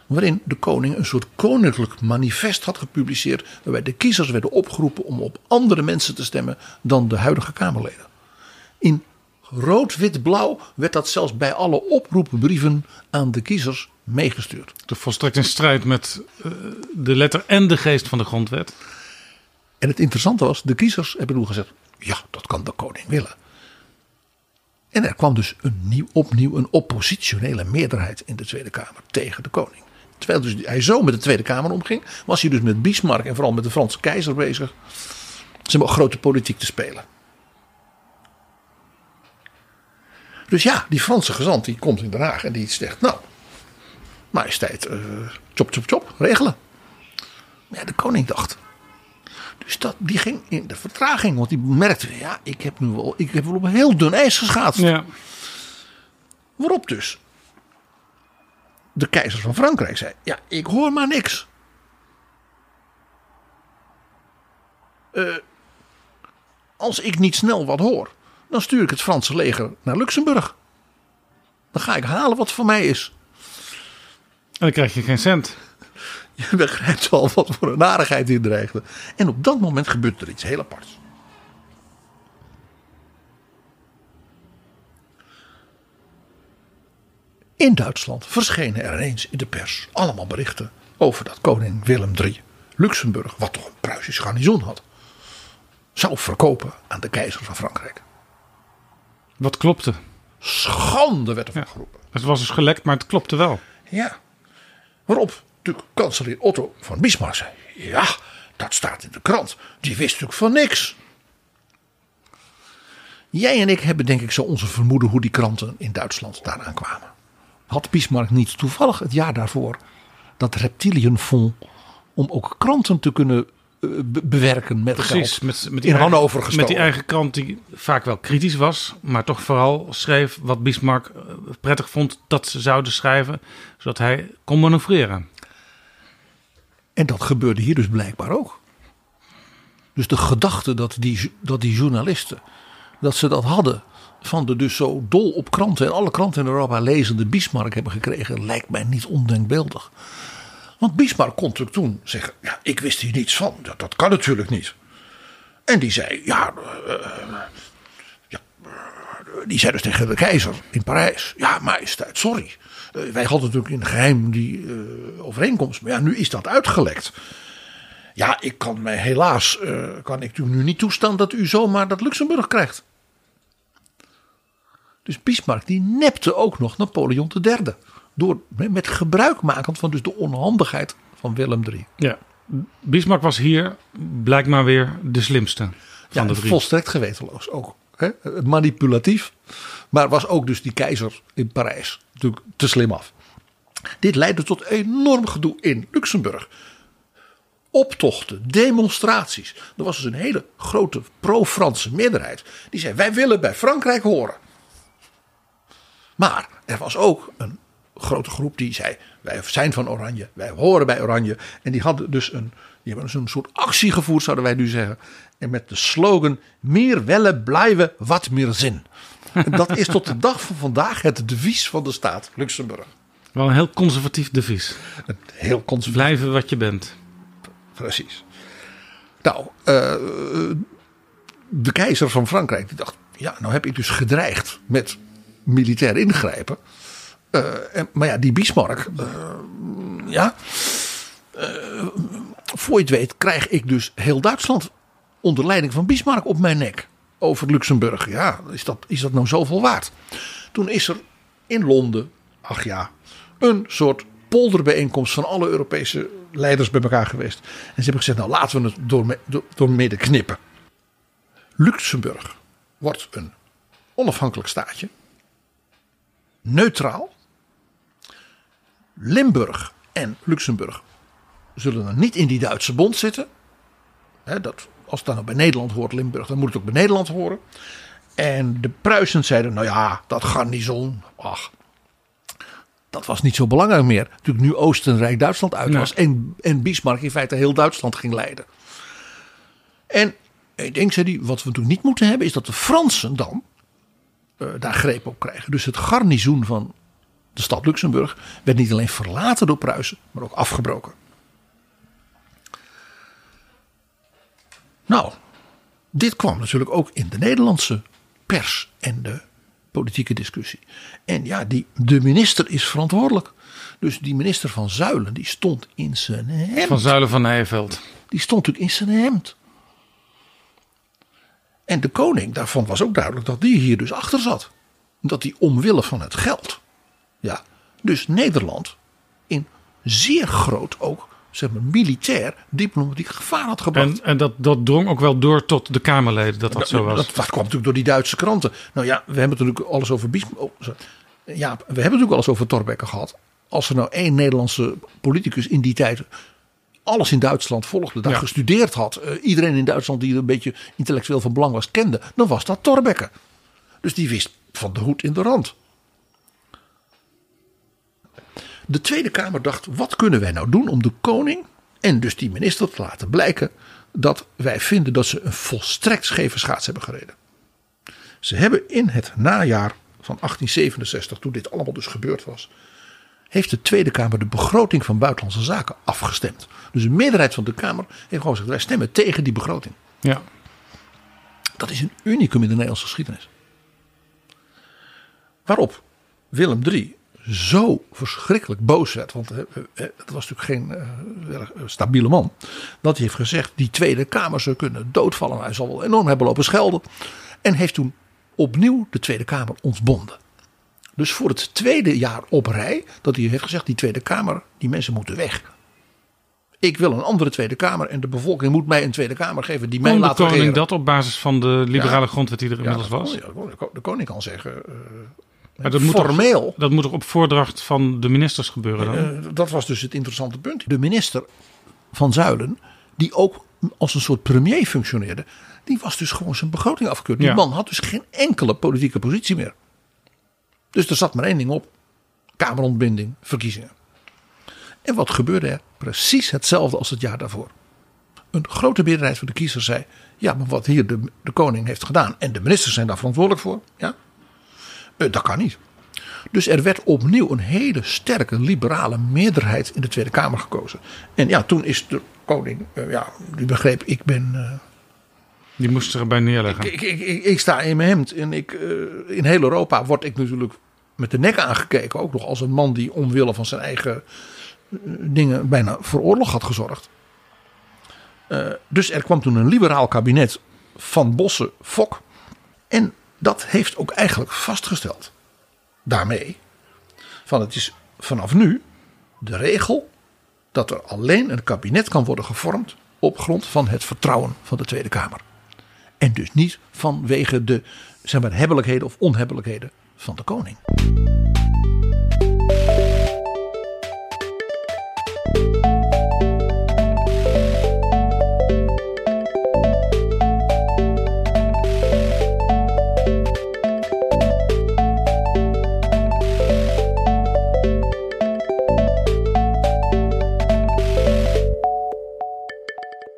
Waarin de koning een soort koninklijk manifest had gepubliceerd. Waarbij de kiezers werden opgeroepen om op andere mensen te stemmen dan de huidige Kamerleden. In rood, wit, blauw werd dat zelfs bij alle oproepbrieven aan de kiezers meegestuurd. De volstrekt in strijd met uh, de letter en de geest van de grondwet. En het interessante was, de kiezers hebben toen gezegd: ja, dat kan de koning willen. En er kwam dus een nieuw, opnieuw een oppositionele meerderheid in de Tweede Kamer tegen de koning. Terwijl dus hij zo met de Tweede Kamer omging, was hij dus met Bismarck en vooral met de Franse keizer bezig. Ze hebben grote politiek te spelen. Dus ja, die Franse gezant die komt in Den Haag en die zegt: Nou, majesteit, uh, chop, chop, chop, regelen. Maar ja, de koning dacht. Dus dat, die ging in de vertraging, want die merkte: Ja, ik heb nu wel, ik heb wel op een heel dun ijs geschaatst. Ja. Waarop dus de keizer van Frankrijk zei: Ja, ik hoor maar niks. Uh, als ik niet snel wat hoor, dan stuur ik het Franse leger naar Luxemburg. Dan ga ik halen wat voor mij is. En dan krijg je geen cent. Je begrijpt al wat voor een narigheid hier dreigde. En op dat moment gebeurt er iets heel aparts. In Duitsland verschenen er ineens in de pers allemaal berichten over dat koning Willem III Luxemburg, wat toch een Pruisisch garnizoen had, zou verkopen aan de keizer van Frankrijk. Wat klopte? Schande werd er van geroepen. Het was dus gelekt, maar het klopte wel. Ja. Waarop de kanselier Otto van Bismarck zei: Ja, dat staat in de krant. Die wist natuurlijk van niks. Jij en ik hebben denk ik zo onze vermoeden hoe die kranten in Duitsland daaraan kwamen. Had Bismarck niet toevallig het jaar daarvoor dat reptilienfonds om ook kranten te kunnen bewerken met Precies, geld met, met in eigen, Hannover gestolen. Met die eigen krant die vaak wel kritisch was, maar toch vooral schreef wat Bismarck prettig vond dat ze zouden schrijven, zodat hij kon manoeuvreren. En dat gebeurde hier dus blijkbaar ook. Dus de gedachte dat die, dat die journalisten, dat ze dat hadden van de dus zo dol op kranten en alle kranten in Europa lezende Bismarck hebben gekregen, lijkt mij niet ondenkbeeldig. Want Bismarck kon toen zeggen: Ja, ik wist hier niets van. Dat, dat kan natuurlijk niet. En die zei: Ja, uh, ja uh, die zei dus tegen de keizer in Parijs: Ja, majesteit, sorry. Uh, wij hadden natuurlijk in geheim die overeenkomst. Maar ja, nu is dat uitgelekt. Ja, ik kan mij helaas, kan ik u nu niet toestaan dat u zomaar dat Luxemburg krijgt. Dus Bismarck die nepte ook nog Napoleon III door, met gebruik makend van dus de onhandigheid van Willem III. Ja, Bismarck was hier blijkbaar weer de slimste van ja, de drie. volstrekt gewetenloos ook. Hè, manipulatief. Maar was ook dus die keizer in Parijs natuurlijk te slim af. Dit leidde tot enorm gedoe in Luxemburg. Optochten, demonstraties. Er was dus een hele grote pro-Franse meerderheid. Die zei: Wij willen bij Frankrijk horen. Maar er was ook een grote groep die zei: Wij zijn van Oranje, wij horen bij Oranje. En die hadden dus een, die hebben dus een soort actie gevoerd, zouden wij nu zeggen. En met de slogan: Meer wellen blijven, wat meer zin. En dat is tot de dag van vandaag het devies van de staat Luxemburg. Wel een heel conservatief devies. Een heel conservatief. Blijven wat je bent. Precies. Nou, uh, de keizer van Frankrijk die dacht: ja, nou heb ik dus gedreigd met militair ingrijpen. En, maar ja, die Bismarck, uh, ja, voor je het weet krijg ik dus heel Duitsland onder leiding van Bismarck op mijn nek over Luxemburg. Ja, is dat, is dat nou zoveel waard? Toen is er in Londen, ach ja, een soort polderbijeenkomst van alle Europese leiders bij elkaar geweest. En ze hebben gezegd, nou laten we het door, door midden knippen. Luxemburg wordt een onafhankelijk staatje. Neutraal. Limburg en Luxemburg zullen dan niet in die Duitse bond zitten. dat, als het dan ook bij Nederland hoort, Limburg, dan moet het ook bij Nederland horen. En de Pruisen zeiden, nou ja, dat garnison, ach, dat was niet zo belangrijk meer. Natuurlijk nu Oostenrijk Duitsland uit was. En, en Bismarck in feite heel Duitsland ging leiden. En ik denk, zei hij, wat we natuurlijk niet moeten hebben... is dat de Fransen dan uh, daar greep op krijgen. Dus het garnizoen van de stad Luxemburg... werd niet alleen verlaten door Pruisen, maar ook afgebroken. Nou, dit kwam natuurlijk ook in de Nederlandse pers en de politieke discussie. En ja, die, de minister is verantwoordelijk. Dus die minister van Zuilen, die stond in zijn hemd. Van Zuilen van Nijveld. Die stond natuurlijk in zijn hemd. En de koning, daarvan was ook duidelijk dat die hier dus achter zat. Dat hij omwille van het geld. Ja, dus Nederland in zeer groot ook zeg maar, militair diplomatiek gevaar had gebracht. En, en dat, dat drong ook wel door tot de Kamerleden dat dat, zo was. Dat, dat, kwam natuurlijk door die Duitse kranten. Nou ja, we hebben natuurlijk alles over Bismarck. Oh, ja, we hebben natuurlijk alles over Torbekke gehad. Als er nou één Nederlandse politicus in die tijd alles in Duitsland volgde, daar gestudeerd had, uh, iedereen in Duitsland die er een beetje intellectueel van belang was kende, dan was dat Torbekke. Dus die wist van de hoed in de rand. De Tweede Kamer dacht: wat kunnen wij nou doen om de koning en dus die minister te laten blijken dat wij vinden dat ze een volstrekt scheve schaats hebben gereden. Ze hebben in het najaar van 1867, toen dit allemaal dus gebeurd was, heeft de Tweede Kamer de begroting van Buitenlandse Zaken afgestemd. Dus een meerderheid van de Kamer heeft gewoon gezegd: wij stemmen tegen die begroting. Ja. Dat is een unicum in de Nederlandse geschiedenis. Waarop Willem III zo verschrikkelijk boos werd. Want het was natuurlijk geen uh, stabiele man. Dat hij heeft gezegd: die Tweede Kamer zou kunnen doodvallen. Hij zal wel enorm hebben lopen schelden. En heeft toen opnieuw de Tweede Kamer ontbonden. Dus voor het tweede jaar op rij dat hij heeft gezegd: die Tweede Kamer, die mensen moeten weg. Ik wil een andere Tweede Kamer en de bevolking moet mij een Tweede Kamer geven die mij laat de koning dat op basis van de liberale grondwet die er inmiddels was? Ja, de koning kan zeggen, uh, maar dat moet formeel. Toch, dat moet op voordracht van de ministers gebeuren dan? Uh, dat was dus het interessante punt. De minister van Zuilen, die ook als een soort premier functioneerde, die was dus gewoon zijn begroting afgekeurd. Die man had dus geen enkele politieke positie meer. Dus er zat maar één ding op: Kamerontbinding, verkiezingen. En wat gebeurde er? Precies hetzelfde als het jaar daarvoor. Een grote meerderheid van de kiezers zei: ja, maar wat hier de, de koning heeft gedaan en de ministers zijn daar verantwoordelijk voor, ja, dat kan niet. Dus er werd opnieuw een hele sterke liberale meerderheid in de Tweede Kamer gekozen. En ja, toen is de koning, uh, ja, die begreep, ik ben. Uh, die moest erbij neerleggen. Ik, ik, ik, ik, sta in mijn hemd. En ik, in heel Europa word ik natuurlijk met de nek aangekeken. Ook nog als een man die omwille van zijn eigen dingen bijna voor oorlog had gezorgd. dus er kwam toen een liberaal kabinet van Bossen, Fok. En dat heeft ook eigenlijk vastgesteld. Daarmee. Van het is vanaf nu de regel dat er alleen een kabinet kan worden gevormd op grond van het vertrouwen van de Tweede Kamer. En dus niet vanwege de zeg maar, hebbelijkheden of onhebbelijkheden van de koning.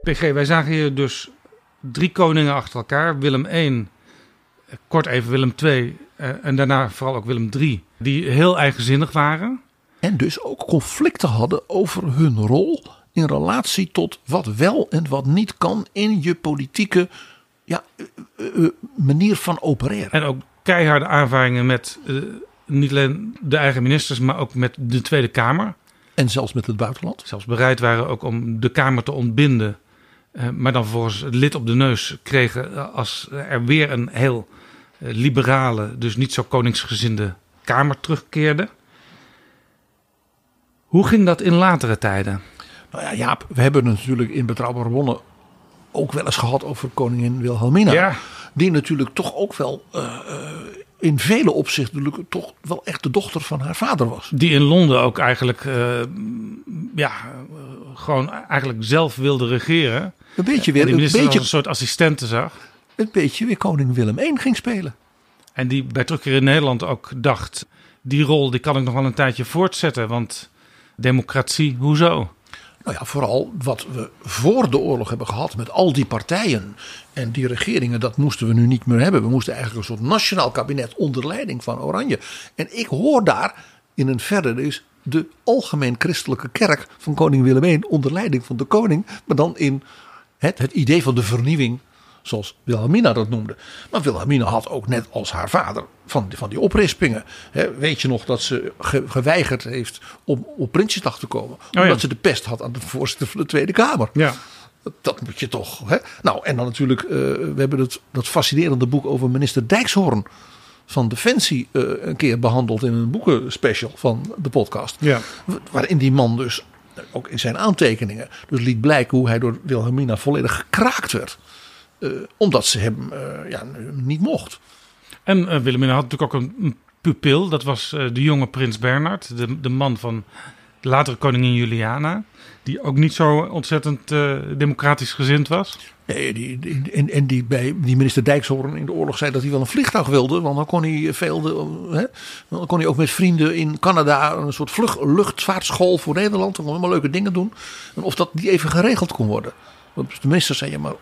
PG, wij zagen hier dus drie koningen achter elkaar. Willem I, kort even Willem II eh, en daarna vooral ook Willem III. Die heel eigenzinnig waren. En dus ook conflicten hadden over hun rol in relatie tot wat wel en wat niet kan in je politieke ja, eh, eh, manier van opereren. En ook keiharde aanvaringen met niet alleen de eigen ministers, maar ook met de Tweede Kamer. En zelfs met het buitenland. Zelfs bereid waren ook om de Kamer te ontbinden eh, maar dan vervolgens het lid op de neus kregen eh, als er weer een heel eh, liberale, dus niet zo koningsgezinde Kamer terugkeerde. Hoe ging dat in latere tijden? Nou ja, Jaap, we hebben natuurlijk in Betrouwbare Bronnen ook wel eens gehad over koningin Wilhelmina. Ja. Die natuurlijk toch ook wel in vele opzichten toch wel echt de dochter van haar vader was. Die in Londen ook eigenlijk, ja, gewoon eigenlijk zelf wilde regeren. Een beetje weer. een beetje, een soort assistenten zag. Een beetje weer koning Willem I ging spelen. En die bij terugkeer in Nederland ook dacht: die rol die kan ik nog wel een tijdje voortzetten. Want democratie, hoezo? Nou ja, vooral wat we voor de oorlog hebben gehad met al die partijen en die regeringen, dat moesten we nu niet meer hebben. We moesten eigenlijk een soort nationaal kabinet onder leiding van Oranje. En ik hoor daar in een verder is de algemeen christelijke kerk van koning Willem I onder leiding van de koning, maar dan in het, het idee van de vernieuwing, zoals Wilhelmina dat noemde. Maar Wilhelmina had ook net als haar vader van, van die oprispingen. weet je nog dat ze geweigerd heeft om op Prinsjesdag te komen? Oh omdat ze de pest had aan de voorzitter van de Tweede Kamer. Ja. Dat moet je toch. Hè? Nou, en dan natuurlijk, uh, we hebben het, dat fascinerende boek over minister Dijkshoorn van Defensie uh, een keer behandeld in een boekenspecial van de podcast. Ja. Waarin die man dus ook in zijn aantekeningen. Dus liet blijken hoe hij door Wilhelmina volledig gekraakt werd. Uh, omdat ze hem uh, ja, niet mocht. En uh, Wilhelmina had natuurlijk ook een, pupil. Dat was de jonge prins Bernard. De, de man van latere koningin Juliana. Die ook niet zo ontzettend democratisch gezind was. Nee, die, en, en die bij die minister Dijkshoorn in de oorlog zei dat hij wel een vliegtuig wilde. Want dan kon hij veel. Hè, dan kon hij ook met vrienden in Canada een soort vlug, luchtvaartschool voor Nederland. Dan kon allemaal leuke dingen doen. En of dat niet even geregeld kon worden. De minister zei: ja, maar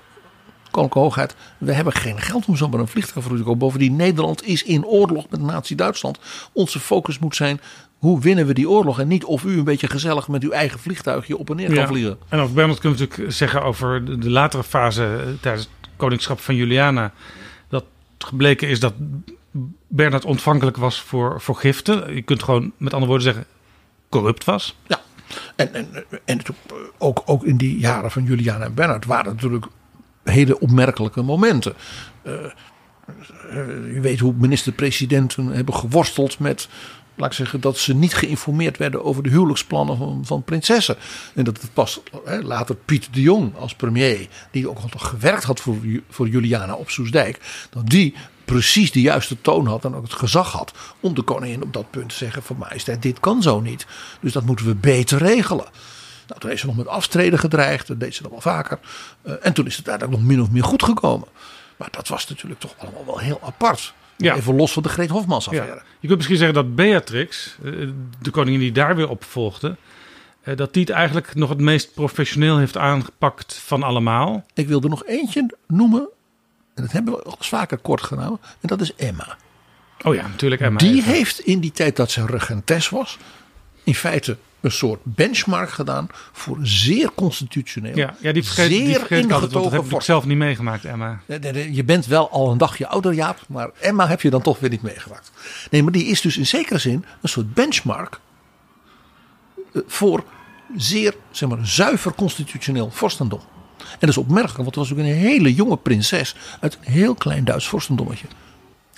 Koninklijke Hoogheid, we hebben geen geld om zomaar een vliegtuig voor te kopen. Bovendien, Nederland is in oorlog met Nazi-Duitsland. Onze focus moet zijn hoe winnen we die oorlog? En niet of u een beetje gezellig met uw eigen vliegtuigje op en neer kan vliegen. En over Bernard kunnen we natuurlijk zeggen over de, latere fase eh, tijdens het koningschap van Juliana. Dat gebleken is dat Bernard ontvankelijk was voor, voor giften. Je kunt gewoon met andere woorden zeggen corrupt was. Ja, en, en, en ook, ook in die jaren van Juliana en Bernard waren natuurlijk hele opmerkelijke momenten. Uh, je weet hoe minister-presidenten hebben geworsteld met laat ik zeggen, dat ze niet geïnformeerd werden over de huwelijksplannen van, van prinsessen. En dat het pas hè, later Piet de Jong als premier, die ook al gewerkt had voor, voor Juliana op Soesdijk, dat die precies de juiste toon had en ook het gezag had om de koningin op dat punt te zeggen van majesteit, dit kan zo niet. Dus dat moeten we beter regelen. Nou, toen heeft ze nog met aftreden gedreigd, dat deed ze dan wel vaker. Uh, en toen is het uiteindelijk nog min of meer goed gekomen. Maar dat was natuurlijk toch allemaal wel heel apart. Ja. Even los van de Greet Hofmans affaire. Je kunt misschien zeggen dat Beatrix, eh, de koningin die daar weer op volgde, eh, dat die het eigenlijk nog het meest professioneel heeft aangepakt van allemaal. Ik wil er nog eentje noemen, en dat hebben we al vaker kort genomen, en dat is Emma. Oh ja, natuurlijk Emma. Die heeft in die tijd dat ze regentes was, in feite een soort benchmark gedaan voor zeer constitutioneel. Ja, ja die vergeet, zeer die vergeet altijd, dat heb ik zelf niet meegemaakt, Emma. Je bent wel al een dagje ouder, Jaap, maar Emma heb je dan toch weer niet meegemaakt. Nee, maar die is dus in zekere zin een soort benchmark eh, voor zeer, zeg maar, zuiver constitutioneel vorstendom. En dat is opmerkelijk, want het was ook een hele jonge prinses uit een heel klein Duits vorstendommetje.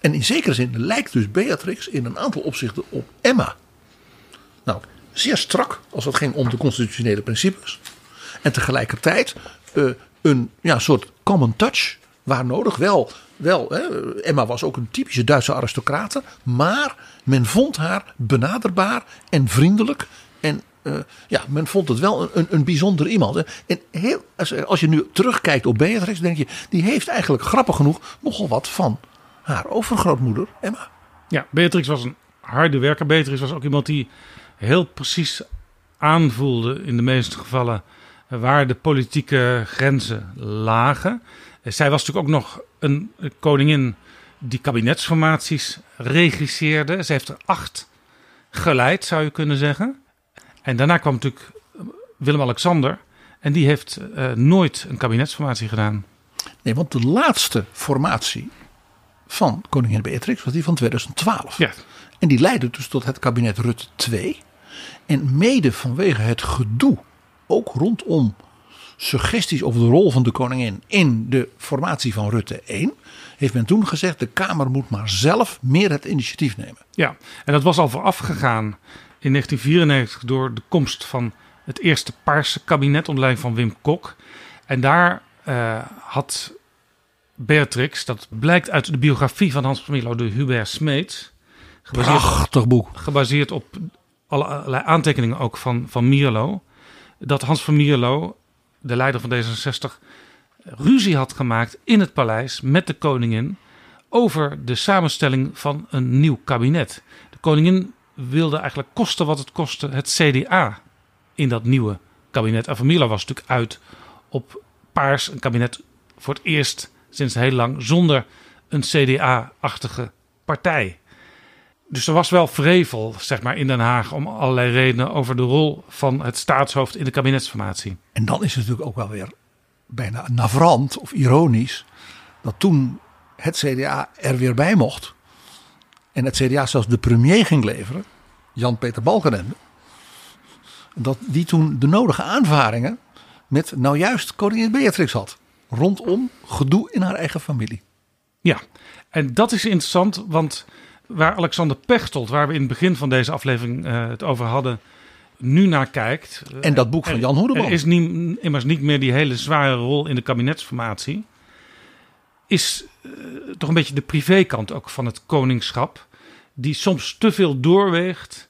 En in zekere zin lijkt dus Beatrix in een aantal opzichten op Emma. Nou, zeer strak als het ging om de constitutionele principes. En tegelijkertijd uh, een ja, soort common touch waar nodig. Wel, wel hè, Emma was ook een typische Duitse aristocrate. Maar men vond haar benaderbaar en vriendelijk. En uh, ja, men vond het wel een, een bijzonder iemand. En heel, als, als je nu terugkijkt op Beatrix, denk je, die heeft eigenlijk grappig genoeg nogal wat van haar overgrootmoeder Emma. Ja, Beatrix was een harde werker. Beatrix was ook iemand die heel precies aanvoelde in de meeste gevallen waar de politieke grenzen lagen. Zij was natuurlijk ook nog een koningin die kabinetsformaties regisseerde. Ze heeft er acht geleid, zou je kunnen zeggen. En daarna kwam natuurlijk Willem-Alexander. En die heeft uh, nooit een kabinetsformatie gedaan. Nee, want de laatste formatie van koningin Beatrix was die van 2012. Ja. En die leidde dus tot het kabinet Rutte 2. En mede vanwege het gedoe, ook rondom suggesties over de rol van de koningin in de formatie van Rutte 1, heeft men toen gezegd: de Kamer moet maar zelf meer het initiatief nemen. Ja, en dat was al voorafgegaan in 1994 door de komst van het eerste Paarse kabinet onder leiding van Wim Kok. En daar uh, had Beatrix, dat blijkt uit de biografie van Hans van Mierlo, de Hubert Smeets. Prachtig boek. Gebaseerd op allerlei aantekeningen ook van, van Mierlo. Dat Hans van Mierlo, de leider van D66, ruzie had gemaakt in het paleis met de koningin over de samenstelling van een nieuw kabinet. De koningin wilde eigenlijk kosten wat het kostte het CDA in dat nieuwe kabinet. En Van Mierlo was natuurlijk uit op paars, een kabinet voor het eerst sinds heel lang zonder een CDA-achtige partij. Dus er was wel vrevel, zeg maar, in Den Haag om allerlei redenen over de rol van het staatshoofd in de kabinetsformatie. En dan is het natuurlijk ook wel weer bijna navrant of ironisch dat toen het CDA er weer bij mocht en het CDA zelfs de premier ging leveren, Jan-Peter Balkenende, dat die toen de nodige aanvaringen met nou juist koningin Beatrix had rondom gedoe in haar eigen familie. Ja, en dat is interessant, want waar Alexander Pechtold, waar we in het begin van deze aflevering uh, het over hadden, nu naar kijkt. En dat boek van Jan Hoedeman. Er is niet, immers niet meer die hele zware rol in de kabinetsformatie. Is uh, toch een beetje de privékant ook van het koningschap. Die soms te veel doorweegt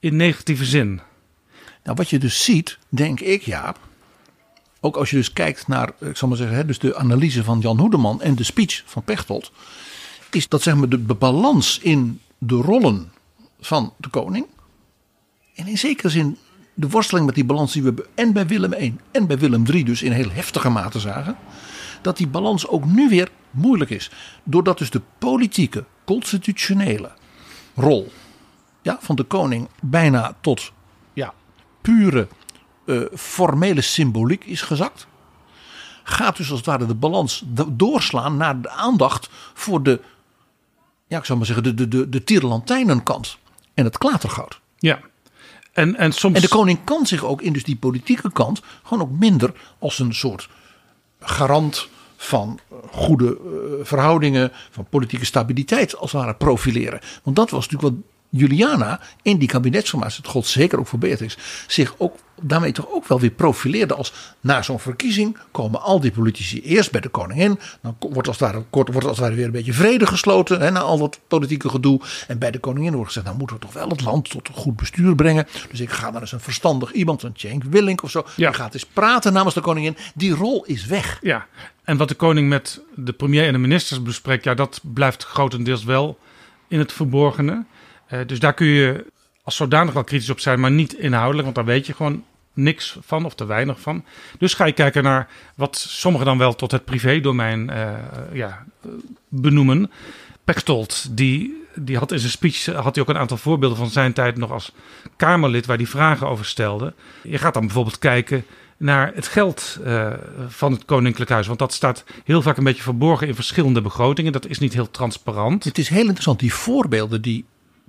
in negatieve zin. Nou, wat je dus ziet, denk ik, Jaap, ook als je dus kijkt naar, ik zal maar zeggen, dus de analyse van Jan Hoedeman en de speech van Pechtold, is dat zeg maar de balans in de rollen van de koning. En in zekere zin de worsteling met die balans die we en bij Willem I en bij Willem III dus in heel heftige mate zagen. Dat die balans ook nu weer moeilijk is. Doordat dus de politieke, constitutionele rol ja, van de koning bijna tot ja, pure uh, formele symboliek is gezakt. Gaat dus als het ware de balans doorslaan naar de aandacht voor de, ja, ik zou maar zeggen, de, de, de, de en het klatergoud. Ja, en, en, soms... en de koning kan zich ook in dus die politieke kant gewoon ook minder als een soort garant van goede uh, verhoudingen, van politieke stabiliteit als het ware profileren. Want dat was natuurlijk wat Juliana in die kabinetsformatie, het god zeker ook voor Beatrix, zich ook daarmee toch ook wel weer profileerde als na zo'n verkiezing komen al die politici eerst bij de koningin. Dan wordt als het ware, wordt als het ware weer een beetje vrede gesloten hè, na al dat politieke gedoe. En bij de koningin wordt gezegd, nou moeten we toch wel het land tot een goed bestuur brengen. Dus ik ga dan eens een verstandig iemand, een Cenk Willink of zo. Ja. Die gaat eens praten namens de koningin. Die rol is weg. Ja, en wat de koning met de premier en de ministers bespreekt, ja dat blijft grotendeels wel in het verborgene. Uh, dus daar kun je als zodanig wel kritisch op zijn, maar niet inhoudelijk, want daar weet je gewoon niks van of te weinig van. Dus ga je kijken naar wat sommigen dan wel tot het privédomein uh, ja, benoemen. Pechtold, die, die had in zijn speech had hij ook een aantal voorbeelden van zijn tijd nog als Kamerlid waar hij vragen over stelde. Je gaat dan bijvoorbeeld kijken naar het geld van het Koninklijk Huis. Want dat staat heel vaak een beetje verborgen in verschillende begrotingen. Dat is niet heel transparant. Het is heel interessant, die voorbeelden die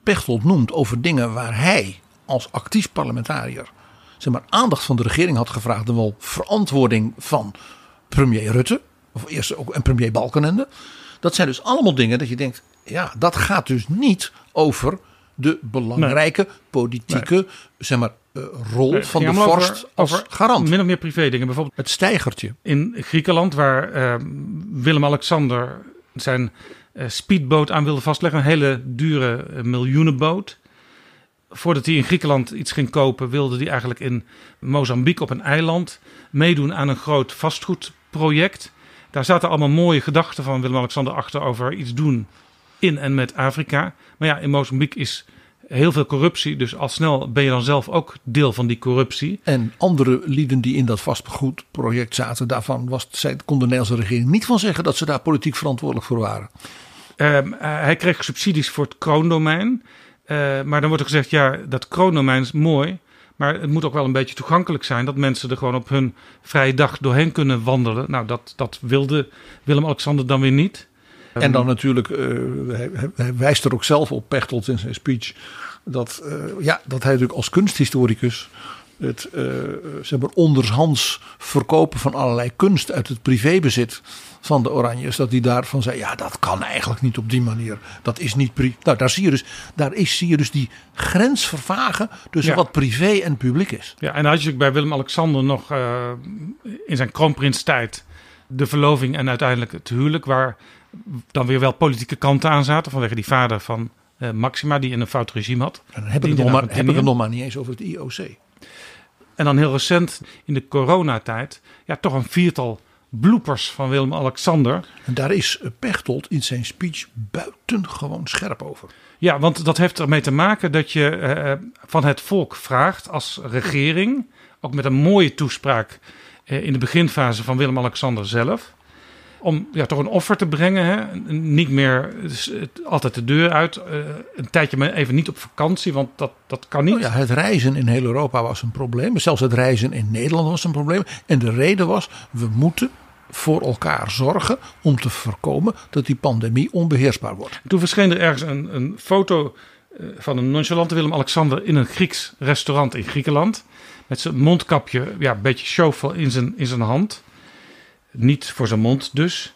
Pechtold noemt over dingen waar hij als actief parlementariër zeg maar, aandacht van de regering had gevraagd en wel verantwoording van premier Rutte of eerst ook en premier Balkenende. Dat zijn dus allemaal dingen dat je denkt, ja, dat gaat dus niet over de belangrijke politieke zeg maar, uh, rol Nee, van de vorst als garant. Min of meer privé dingen. Bijvoorbeeld Het stijgertje. in Griekenland, waar eh, Willem-Alexander zijn eh, speedboot aan wilde vastleggen. Een hele dure eh, miljoenenboot. Voordat hij in Griekenland iets ging kopen, wilde hij eigenlijk in Mozambique op een eiland meedoen aan een groot vastgoedproject. Daar zaten allemaal mooie gedachten van Willem-Alexander achter over iets doen in en met Afrika. Maar ja, in Mozambique is heel veel corruptie, dus al snel ben je dan zelf ook deel van die corruptie. En andere lieden die in dat vastgoedproject zaten, daarvan was, kon de Nederlandse regering niet van zeggen dat ze daar politiek verantwoordelijk voor waren. Ehm, eh, hij kreeg subsidies voor het kroondomein. Eh, maar dan wordt er gezegd, ja, dat kroondomein is mooi. Maar het moet ook wel een beetje toegankelijk zijn. Dat mensen er gewoon op hun vrije dag doorheen kunnen wandelen. Nou, dat, dat wilde Willem-Alexander dan weer niet. En dan natuurlijk, eh, hij, wijst er ook zelf op, Pechtold in zijn speech, dat, ja, dat hij natuurlijk als kunsthistoricus het eh, zeg maar onderhands verkopen van allerlei kunst uit het privébezit van de Oranjes, dat hij daarvan zei, ja, dat kan eigenlijk niet op die manier. Dat is niet pri Nou, daar zie je dus, daar is, zie je dus die grens vervagen tussen Ja. wat privé en publiek is. Ja, en dan had je bij Willem-Alexander nog eh, in zijn kroonprinstijd de verloving en uiteindelijk het huwelijk, waar dan weer wel politieke kanten aan zaten vanwege die vader van eh, Maxima, die in een fout regime had. En dan heb ik, Die het nog maar, heb ik Argentinië. het nog maar niet eens over het IOC. En dan heel recent in de coronatijd, ja, toch een viertal bloepers van Willem-Alexander. En daar is eh, Pechtold in zijn speech buitengewoon scherp over. Ja, want dat heeft ermee te maken dat je eh, van het volk vraagt als regering, ook met een mooie toespraak eh, in de beginfase van Willem-Alexander zelf, om ja, toch een offer te brengen. Hè? Niet meer dus, altijd de deur uit, eh, een tijdje maar even niet op vakantie, want dat, dat kan niet. Nou ja, het reizen in heel Europa was een probleem. Zelfs het reizen in Nederland was een probleem. En de reden was, we moeten voor elkaar zorgen om te voorkomen dat die pandemie onbeheersbaar wordt. Toen verscheen er ergens een, een foto eh, van een nonchalante Willem-Alexander in een Grieks restaurant in Griekenland. Met zijn mondkapje, ja, een beetje showvol in zijn, in zijn hand. Niet voor zijn mond dus.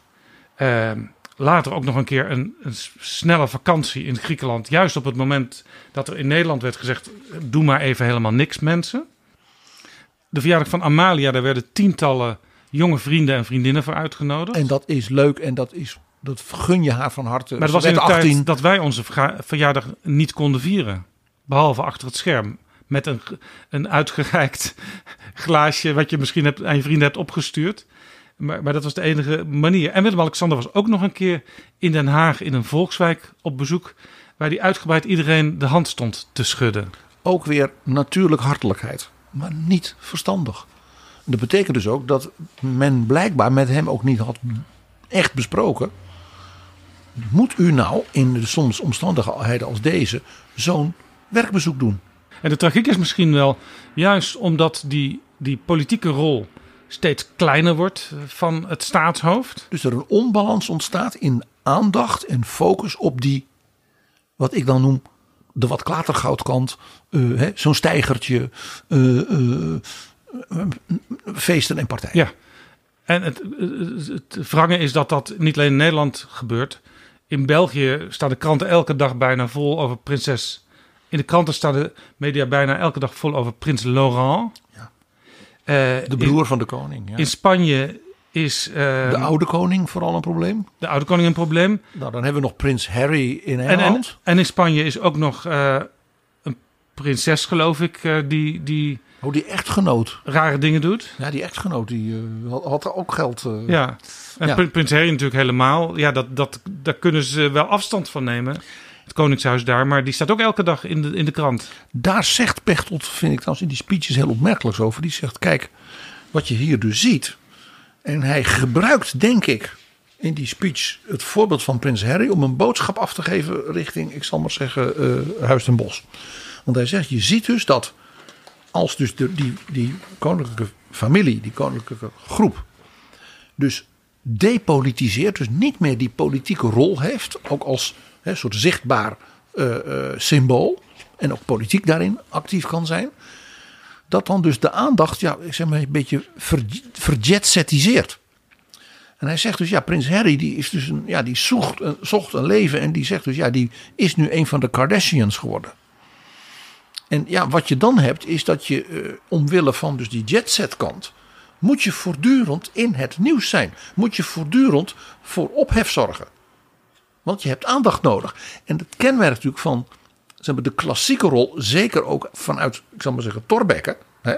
Eh, later ook nog een keer een, een snelle vakantie in Griekenland. Juist op het moment dat er in Nederland werd gezegd: doe maar even helemaal niks, mensen. De verjaardag van Amalia, daar werden tientallen jonge vrienden en vriendinnen voor uitgenodigd. En dat is leuk en dat, is, dat gun je haar van harte. Maar dat was in de werd 18. tijd dat wij onze verjaardag niet konden vieren. Behalve achter het scherm. Met een, een uitgereikt glaasje wat je misschien hebt, aan je vrienden hebt opgestuurd. Maar, maar dat was de enige manier. En Willem-Alexander was ook nog een keer in Den Haag in een volkswijk op bezoek. Waar hij uitgebreid iedereen de hand stond te schudden. Ook weer natuurlijk hartelijkheid, maar niet verstandig. Dat betekent dus ook dat men blijkbaar met hem ook niet had echt besproken. Moet u nou in de soms omstandigheden als deze zo'n werkbezoek doen? En de tragiek is misschien wel juist omdat die, die politieke rol steeds kleiner wordt eh, van het staatshoofd. Dus er een onbalans ontstaat in aandacht en focus op die, wat ik dan noem, de wat klatergoudkant. eh, hè, Zo'n stijgertje, eh, eh, eh, feesten en partijen. Ja, en het, het, het wrange is dat dat niet alleen in Nederland gebeurt. In België staan de kranten elke dag bijna vol over prinses. In de kranten staan de media bijna elke dag vol over prins Laurent. Ja. Eh, De broer van de koning. Ja. In, Spanje is eh, De oude koning vooral een probleem. de oude koning een probleem. Nou, dan hebben we nog prins Harry in En, en, Engeland. en in Spanje is ook nog eh, een prinses, geloof ik, eh, die, die Oh, die echtgenoot. rare dingen doet. Ja, die echtgenoot die eh, had, had ook geld. eh. Ja, en Ja. Prins Harry natuurlijk helemaal. Ja, dat, dat, daar kunnen ze wel afstand van nemen. Het Koningshuis daar, maar die staat ook elke dag in de, in de krant. Daar zegt Pechtold, vind ik trouwens in die speeches heel opmerkelijks over. Die zegt, kijk, wat je hier dus ziet. En hij gebruikt, denk ik, in die speech het voorbeeld van prins Harry... om een boodschap af te geven richting, ik zal maar zeggen, eh Huis ten Bos. Want hij zegt, je ziet dus dat als dus de, die, die koninklijke familie, die koninklijke groep... dus depolitiseert, dus niet meer die politieke rol heeft... ook als hè, soort zichtbaar eh, eh, symbool... en ook politiek daarin actief kan zijn... dat dan dus de aandacht, ja, ik zeg maar, een beetje ver. En hij zegt dus, ja, prins Harry die is dus een, ja, die zocht, een, zocht een leven en die zegt dus, ja, die is nu een van de Kardashians geworden. En ja, wat je dan hebt is dat je uh, omwille van dus die jetset kant, moet je voortdurend in het nieuws zijn. Moet je voortdurend voor ophef zorgen. Want je hebt aandacht nodig. En het kenmerk natuurlijk van zeg maar, de klassieke rol, zeker ook vanuit, ik zal maar zeggen, Torbekke, hè,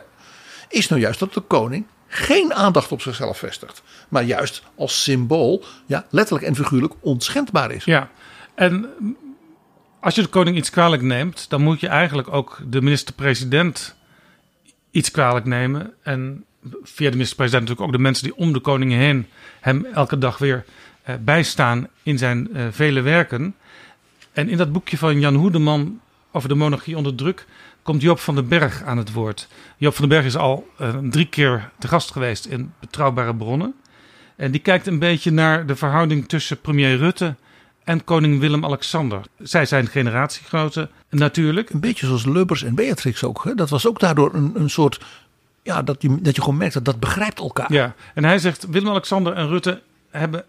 is nou juist dat de koning geen aandacht op zichzelf vestigt. Maar juist als symbool, ja, letterlijk en figuurlijk onschendbaar is. Ja, en als je de koning iets kwalijk neemt, dan moet je eigenlijk ook de minister-president iets kwalijk nemen. En via de minister-president natuurlijk ook de mensen die om de koning heen hem elke dag weer uh, bijstaan in zijn uh, vele werken. En in dat boekje van Jan Hoedeman over de monarchie onder druk komt Joop van den Berg aan het woord. Joop van den Berg is al uh, drie keer te gast geweest in Betrouwbare Bronnen. En die kijkt een beetje naar de verhouding tussen premier Rutte en koning Willem-Alexander. Zij zijn generatiegenoten natuurlijk. Een beetje zoals Lubbers en Beatrix ook. Hè? Dat was ook daardoor een, een soort... Ja, dat je, dat je gewoon merkt dat dat begrijpt elkaar. Ja, en hij zegt Willem-Alexander en Rutte hebben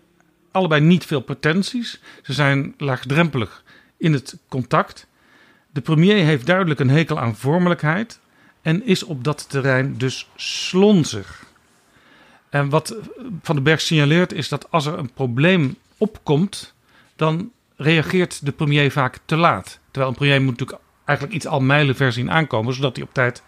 allebei niet veel pretenties. Ze zijn laagdrempelig in het contact. De premier heeft duidelijk een hekel aan vormelijkheid en is op dat terrein dus slonzig. En wat Van den Berg signaleert is dat als er een probleem opkomt, dan reageert de premier vaak te laat. Terwijl een premier moet natuurlijk eigenlijk iets al mijlenver zien aankomen, zodat hij op tijd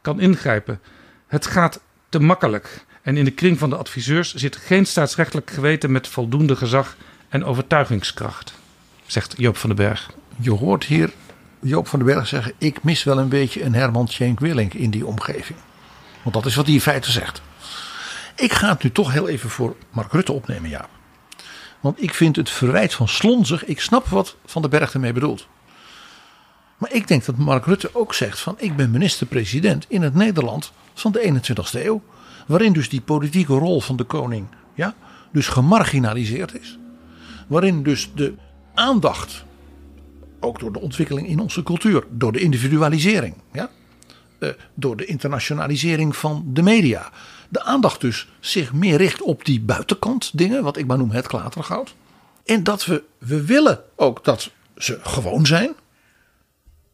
kan ingrijpen. Het gaat te makkelijk. En in de kring van de adviseurs zit geen staatsrechtelijk geweten met voldoende gezag en overtuigingskracht, zegt Joop van den Berg. Je hoort hier Joop van den Berg zeggen: Ik mis wel een beetje een Herman Schenk Willink in die omgeving. Want dat is wat hij in feite zegt. Ik ga het nu toch heel even voor Mark Rutte opnemen, ja. Want ik vind het verwijt van slonzig. Ik snap wat Van den Berg ermee bedoelt. Maar ik denk dat Mark Rutte ook zegt: van ik ben minister-president in het Nederland van de 21ste eeuw. Waarin dus die politieke rol van de koning ja, dus gemarginaliseerd is. Waarin dus de aandacht ook door de ontwikkeling in onze cultuur, door de individualisering, ja? Uh, door de internationalisering van de media. De aandacht dus zich meer richt op die buitenkant dingen, wat ik maar noem het klatergoud. En dat we, we willen ook dat ze gewoon zijn.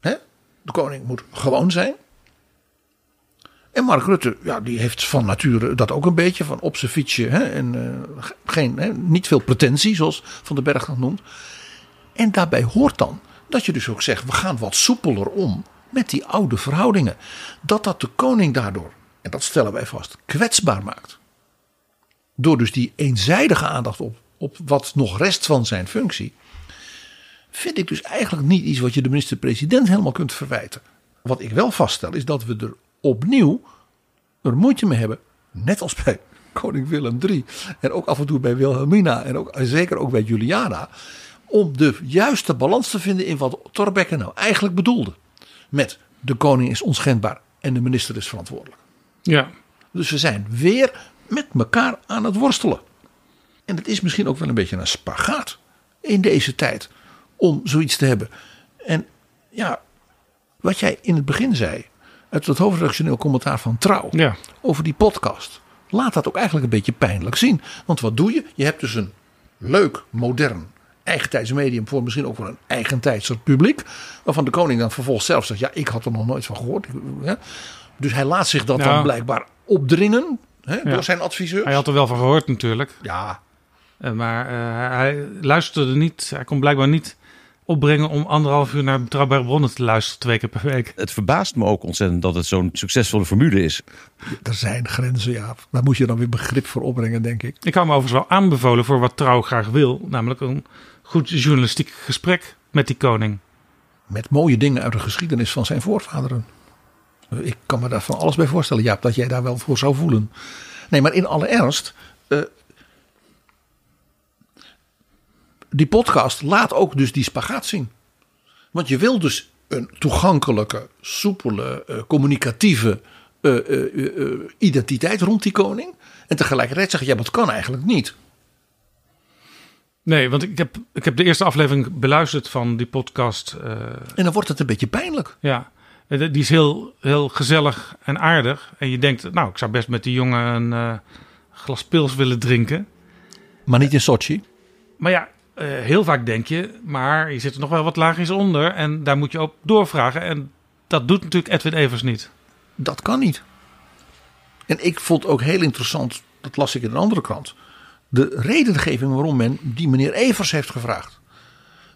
Hè? De koning moet gewoon zijn. En Mark Rutte, ja, die heeft van nature dat ook een beetje, van op zijn fietsje. Hè, en uh, geen, niet veel pretentie, zoals Van den Berg dat noemt. En daarbij hoort dan dat je dus ook zegt, we gaan wat soepeler om met die oude verhoudingen. Dat dat de koning daardoor, en dat stellen wij vast, kwetsbaar maakt. Door dus die eenzijdige aandacht op, op wat nog rest van zijn functie. Vind ik dus eigenlijk niet iets wat je de minister-president helemaal kunt verwijten. Wat ik wel vaststel is dat we er opnieuw er moeite mee hebben. Net als bij koning Willem III. En ook af en toe bij Wilhelmina. En ook, zeker ook bij Juliana om de juiste balans te vinden in wat Thorbecke nou eigenlijk bedoelde. Met de koning is onschendbaar en de minister is verantwoordelijk. Ja. Dus we zijn weer met elkaar aan het worstelen. En het is misschien ook wel een beetje een spagaat in deze tijd om zoiets te hebben. En ja, wat jij in het begin zei, uit het hoofdredactioneel commentaar van Trouw ja. over die podcast, laat dat ook eigenlijk een beetje pijnlijk zien. Want wat doe je? Je hebt dus een leuk, modern eigentijds medium voor misschien ook voor een eigentijds publiek. Waarvan de koning dan vervolgens zelf zegt: Ja, ik had er nog nooit van gehoord. Dus hij laat zich dat dan blijkbaar opdringen hè, door zijn adviseurs. Hij had er wel van gehoord natuurlijk. Ja. Uh, maar uh, hij luisterde niet. Hij kon blijkbaar niet opbrengen om anderhalf uur naar betrouwbare bronnen te luisteren twee keer per week. Het verbaast me ook ontzettend dat het zo'n succesvolle formule is. Er zijn grenzen, ja. Daar moet je dan weer begrip voor opbrengen, denk ik. Ik hou me overigens wel aanbevolen voor wat Trouw graag wil. Namelijk een goed journalistiek gesprek met die koning. Met mooie dingen uit de geschiedenis van zijn voorvaderen. Ik kan me daar van alles bij voorstellen, Jaap, dat jij daar wel voor zou voelen. Nee, maar in alle ernst. Uh, die podcast laat ook dus die spagaat zien. Want je wil dus een toegankelijke, soepele, uh, communicatieve uh, identiteit rond die koning. En tegelijkertijd zeggen, ja, dat kan eigenlijk niet. Nee, want ik heb, ik heb de eerste aflevering beluisterd van die podcast. En dan wordt het een beetje pijnlijk. Ja, die is heel, heel gezellig en aardig. En je denkt, nou, ik zou best met die jongen een uh, glas pils willen drinken. Maar niet in Sochi. Maar ja, uh, heel vaak denk je, maar je zit er nog wel wat laagjes onder. En daar moet je ook doorvragen. En dat doet natuurlijk Edwin Evers niet. Dat kan niet. En ik vond ook heel interessant, dat las ik in een andere krant. De redengeving waarom men die meneer Evers heeft gevraagd.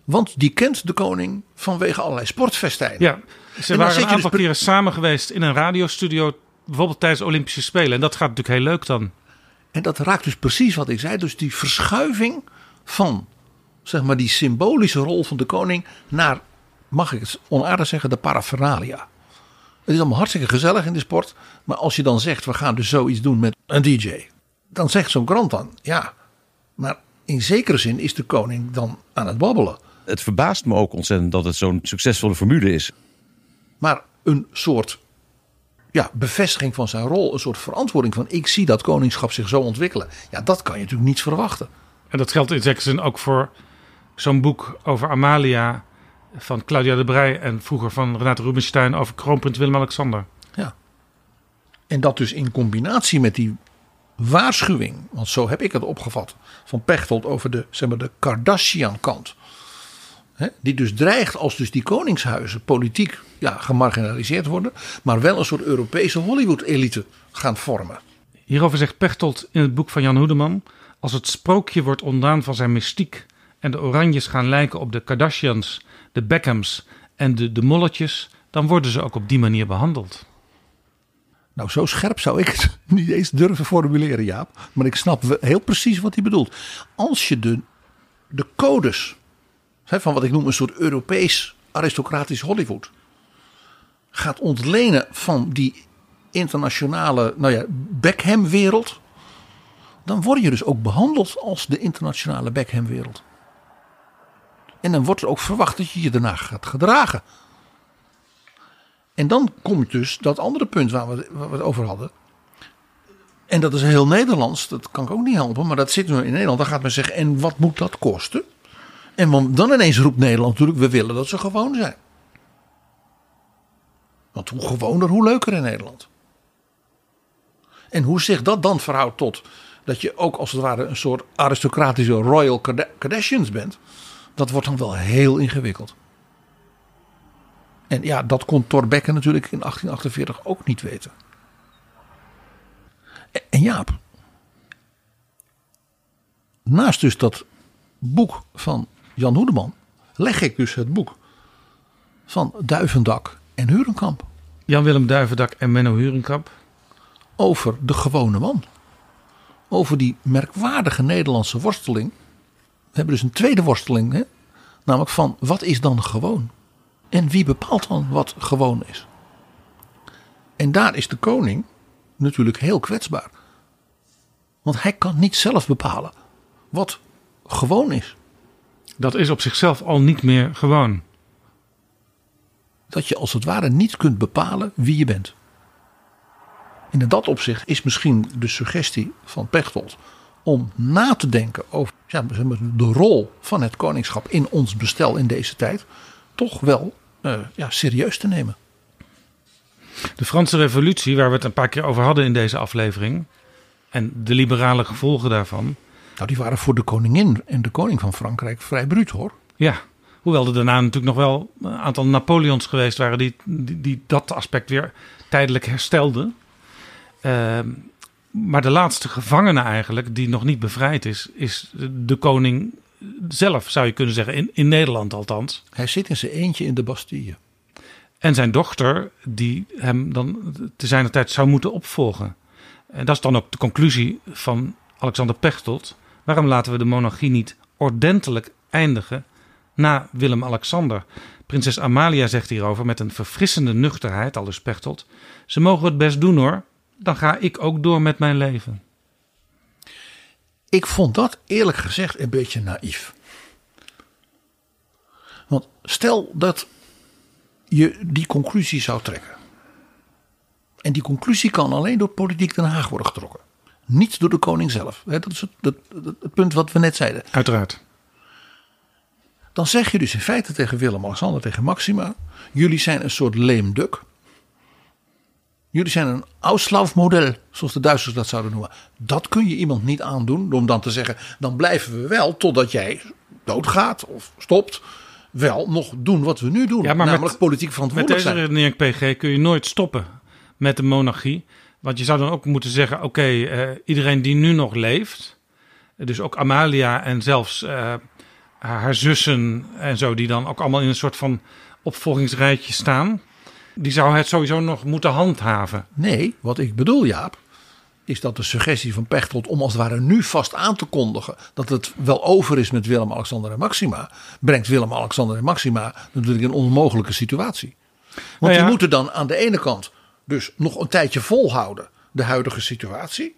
Want die kent de koning vanwege allerlei sportfestijnen. Ja, ze waren een dus aantal dus... keren samen geweest in een radiostudio. Bijvoorbeeld tijdens de Olympische Spelen. En dat gaat natuurlijk heel leuk dan. En dat raakt dus precies wat ik zei. Dus die verschuiving van zeg maar, die symbolische rol van de koning naar, mag ik het onaardig zeggen, de paraphernalia. Het is allemaal hartstikke gezellig in de sport. Maar als je dan zegt, we gaan dus zoiets doen met een DJ. Dan zegt zo'n krant dan, ja, maar in zekere zin is de koning dan aan het babbelen. Het verbaast me ook ontzettend dat het zo'n succesvolle formule is. Maar een soort ja, bevestiging van zijn rol, een soort verantwoording van ik zie dat koningschap zich zo ontwikkelen. Ja, dat kan je natuurlijk niet verwachten. En dat geldt in zekere zin ook voor zo'n boek over Amalia van Claudia de Brij en vroeger van Renate Rubinstein over kroonprins Willem-Alexander. Ja. En dat dus in combinatie met die waarschuwing, want zo heb ik het opgevat, van Pechtold over de, zeg maar, de Kardashian-kant. Die dus dreigt als dus die koningshuizen politiek ja, gemarginaliseerd worden, maar wel een soort Europese Hollywood-elite gaan vormen. Hierover zegt Pechtold in het boek van Jan Hoedeman: Als het sprookje wordt ontdaan van zijn mystiek en de Oranjes gaan lijken op de Kardashians, de Beckhams en de, de Molletjes, dan worden ze ook op die manier behandeld. Nou, zo scherp zou ik het niet eens durven formuleren, Jaap. Maar ik snap heel precies wat hij bedoelt. Als je de, de codes van wat ik noem een soort Europees aristocratisch Hollywood gaat ontlenen van die internationale nou ja, Beckham-wereld, dan word je dus ook behandeld als de internationale Beckham-wereld. En dan wordt er ook verwacht dat je je daarna gaat gedragen. En dan komt dus dat andere punt waar we, waar we het over hadden. En dat is heel Nederlands, dat kan ik ook niet helpen, maar dat zit nu in Nederland. Dan gaat men zeggen, en wat moet dat kosten? En dan ineens roept Nederland natuurlijk, we willen dat ze gewoon zijn. Want hoe gewoner, hoe leuker in Nederland. En hoe zich dat dan verhoudt tot dat je ook als het ware een soort aristocratische Royal Kardashians bent dat wordt dan wel heel ingewikkeld. En ja, dat kon Torbekke natuurlijk in 1848 ook niet weten. En Jaap, naast dus dat boek van Jan Hoedeman, leg ik dus het boek van Duivendak en Hurenkamp. Jan-Willem Duivendak en Menno Hurenkamp. Over de gewone man. Over die merkwaardige Nederlandse worsteling hebben dus een tweede worsteling. Hè? Namelijk van wat is dan gewoon? En wie bepaalt dan wat gewoon is? En daar is de koning natuurlijk heel kwetsbaar. Want hij kan niet zelf bepalen wat gewoon is. Dat is op zichzelf al niet meer gewoon. Dat je als het ware niet kunt bepalen wie je bent. En in dat opzicht is misschien de suggestie van Pechtold om na te denken over ja, de rol van het koningschap in ons bestel in deze tijd toch wel uh, ja, serieus te nemen. De Franse Revolutie, waar we het een paar keer over hadden in deze aflevering, en de liberale gevolgen daarvan. Nou, die waren voor de koningin en de koning van Frankrijk vrij bruut hoor. Ja, hoewel er daarna natuurlijk nog wel een aantal Napoleons geweest waren die, die, die dat aspect weer tijdelijk herstelden. Uh, maar de laatste gevangene eigenlijk, die nog niet bevrijd is, is de koning zelf, zou je kunnen zeggen. In, in Nederland althans. Hij zit in zijn eentje in de Bastille. En zijn dochter, die hem dan te zijner tijd zou moeten opvolgen. En dat is dan ook de conclusie van Alexander Pechtold. Waarom laten we de monarchie niet ordentelijk eindigen na Willem-Alexander? Prinses Amalia zegt hierover met een verfrissende nuchterheid, al dus Pechtold. Ze mogen het best doen hoor, dan ga ik ook door met mijn leven. Ik vond dat eerlijk gezegd een beetje naïef. Want stel dat je die conclusie zou trekken. En die conclusie kan alleen door politiek Den Haag worden getrokken. Niet door de koning zelf. Dat is het, het punt wat we net zeiden. Uiteraard. Dan zeg je dus in feite tegen Willem-Alexander, tegen Maxima. Jullie zijn een soort leemduk. Jullie zijn een Auslaufmodel, zoals de Duitsers dat zouden noemen. Dat kun je iemand niet aandoen om dan te zeggen, dan blijven we wel totdat jij doodgaat of stopt. Wel nog doen wat we nu doen, Ja, maar namelijk met- politiek Met verantwoordelijk deze zijn. redenering PG kun je nooit stoppen met de monarchie. Want je zou dan ook moeten zeggen: oké, eh, iedereen die nu nog leeft, dus ook Amalia en zelfs eh, haar zussen en zo, die dan ook allemaal in een soort van opvolgingsrijtje staan, die zou het sowieso nog moeten handhaven. Nee, wat ik bedoel, Jaap, is dat de suggestie van Pechtold om als het ware nu vast aan te kondigen dat het wel over is met Willem, Alexander en Maxima, brengt Willem, Alexander en Maxima natuurlijk in een onmogelijke situatie. Want Nou ja. die moeten dan aan de ene kant dus nog een tijdje volhouden de huidige situatie.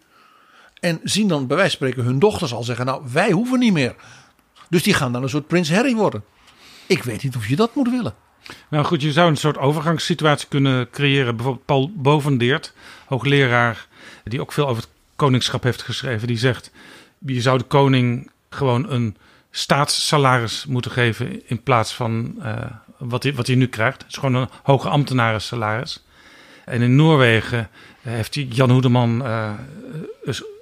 En zien dan bij wijze van spreken hun dochters al zeggen, nou wij hoeven niet meer. Dus die gaan dan een soort prins Harry worden. Ik weet niet of je dat moet willen. Nou goed, je zou een soort overgangssituatie kunnen creëren. Bijvoorbeeld Paul Bovendeert, hoogleraar, die ook veel over het koningschap heeft geschreven. Die zegt, je zou de koning gewoon een staatssalaris moeten geven in plaats van eh, wat, hij, wat hij nu krijgt. Het is gewoon een hoge ambtenarensalaris. En in Noorwegen eh, heeft hij Jan Hoedeman eh,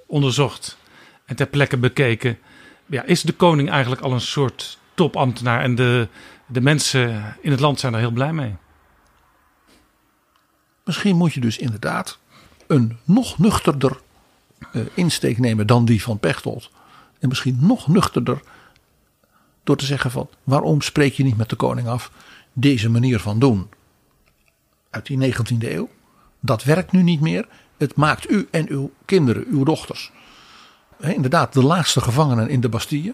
onderzocht en ter plekke bekeken. Ja, is de koning eigenlijk al een soort topambtenaar? En de, de mensen in het land zijn er heel blij mee. Misschien moet je dus inderdaad een nog nuchterder eh, insteek nemen dan die van Pechtold. En misschien nog nuchterder door te zeggen van waarom spreek je niet met de koning af deze manier van doen uit die 19e eeuw. Dat werkt nu niet meer. Het maakt u en uw kinderen, uw dochters, inderdaad de laatste gevangenen in de Bastille.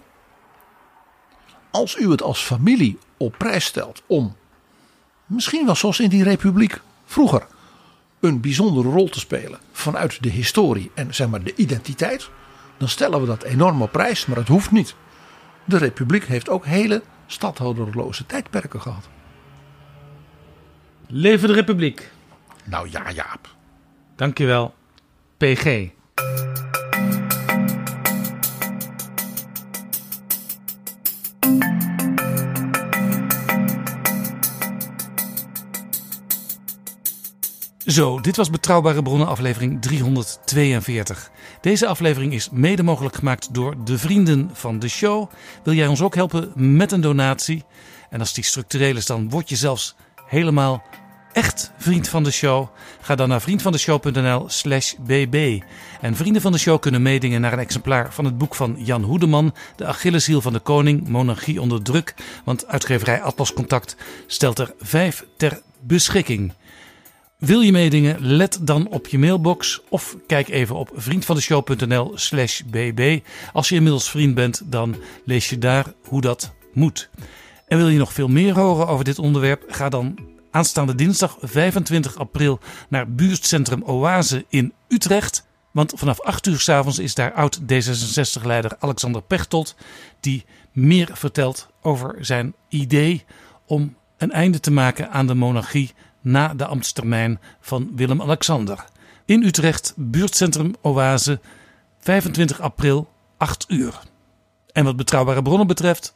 Als u het als familie op prijs stelt om misschien wel zoals in die republiek vroeger een bijzondere rol te spelen vanuit de historie en zeg maar de identiteit, dan stellen we dat enorm op prijs, maar het hoeft niet. De republiek heeft ook hele stadhouderloze tijdperken gehad. Leven de Republiek. Nou ja, Jaap. Dankjewel, PG. Zo, dit was Betrouwbare Bronnen aflevering 342. Deze aflevering is mede mogelijk gemaakt door de vrienden van de show. Wil jij ons ook helpen met een donatie? En als die structureel is, dan word je zelfs helemaal echt vriend van de show? Ga dan naar vriendvandeshow.nl slash bb. En vrienden van de show kunnen meedingen naar een exemplaar van het boek van Jan Hoedeman... De Achilleshiel van de Koning, Monarchie onder druk. Want uitgeverij Atlas Contact stelt er vijf ter beschikking. Wil je meedingen? Let dan op je mailbox of kijk even op vriendvandeshow.nl slash bb. Als je inmiddels vriend bent, dan lees je daar hoe dat moet. En wil je nog veel meer horen over dit onderwerp? Ga dan aanstaande dinsdag 25 april naar buurtcentrum Oase in Utrecht. Want vanaf 8 uur 's avonds is daar oud D66-leider Alexander Pechtold... die meer vertelt over zijn idee om een einde te maken aan de monarchie... na de ambtstermijn van Willem-Alexander. In Utrecht, buurtcentrum Oase, 25 april, 8 uur. En wat betrouwbare bronnen betreft,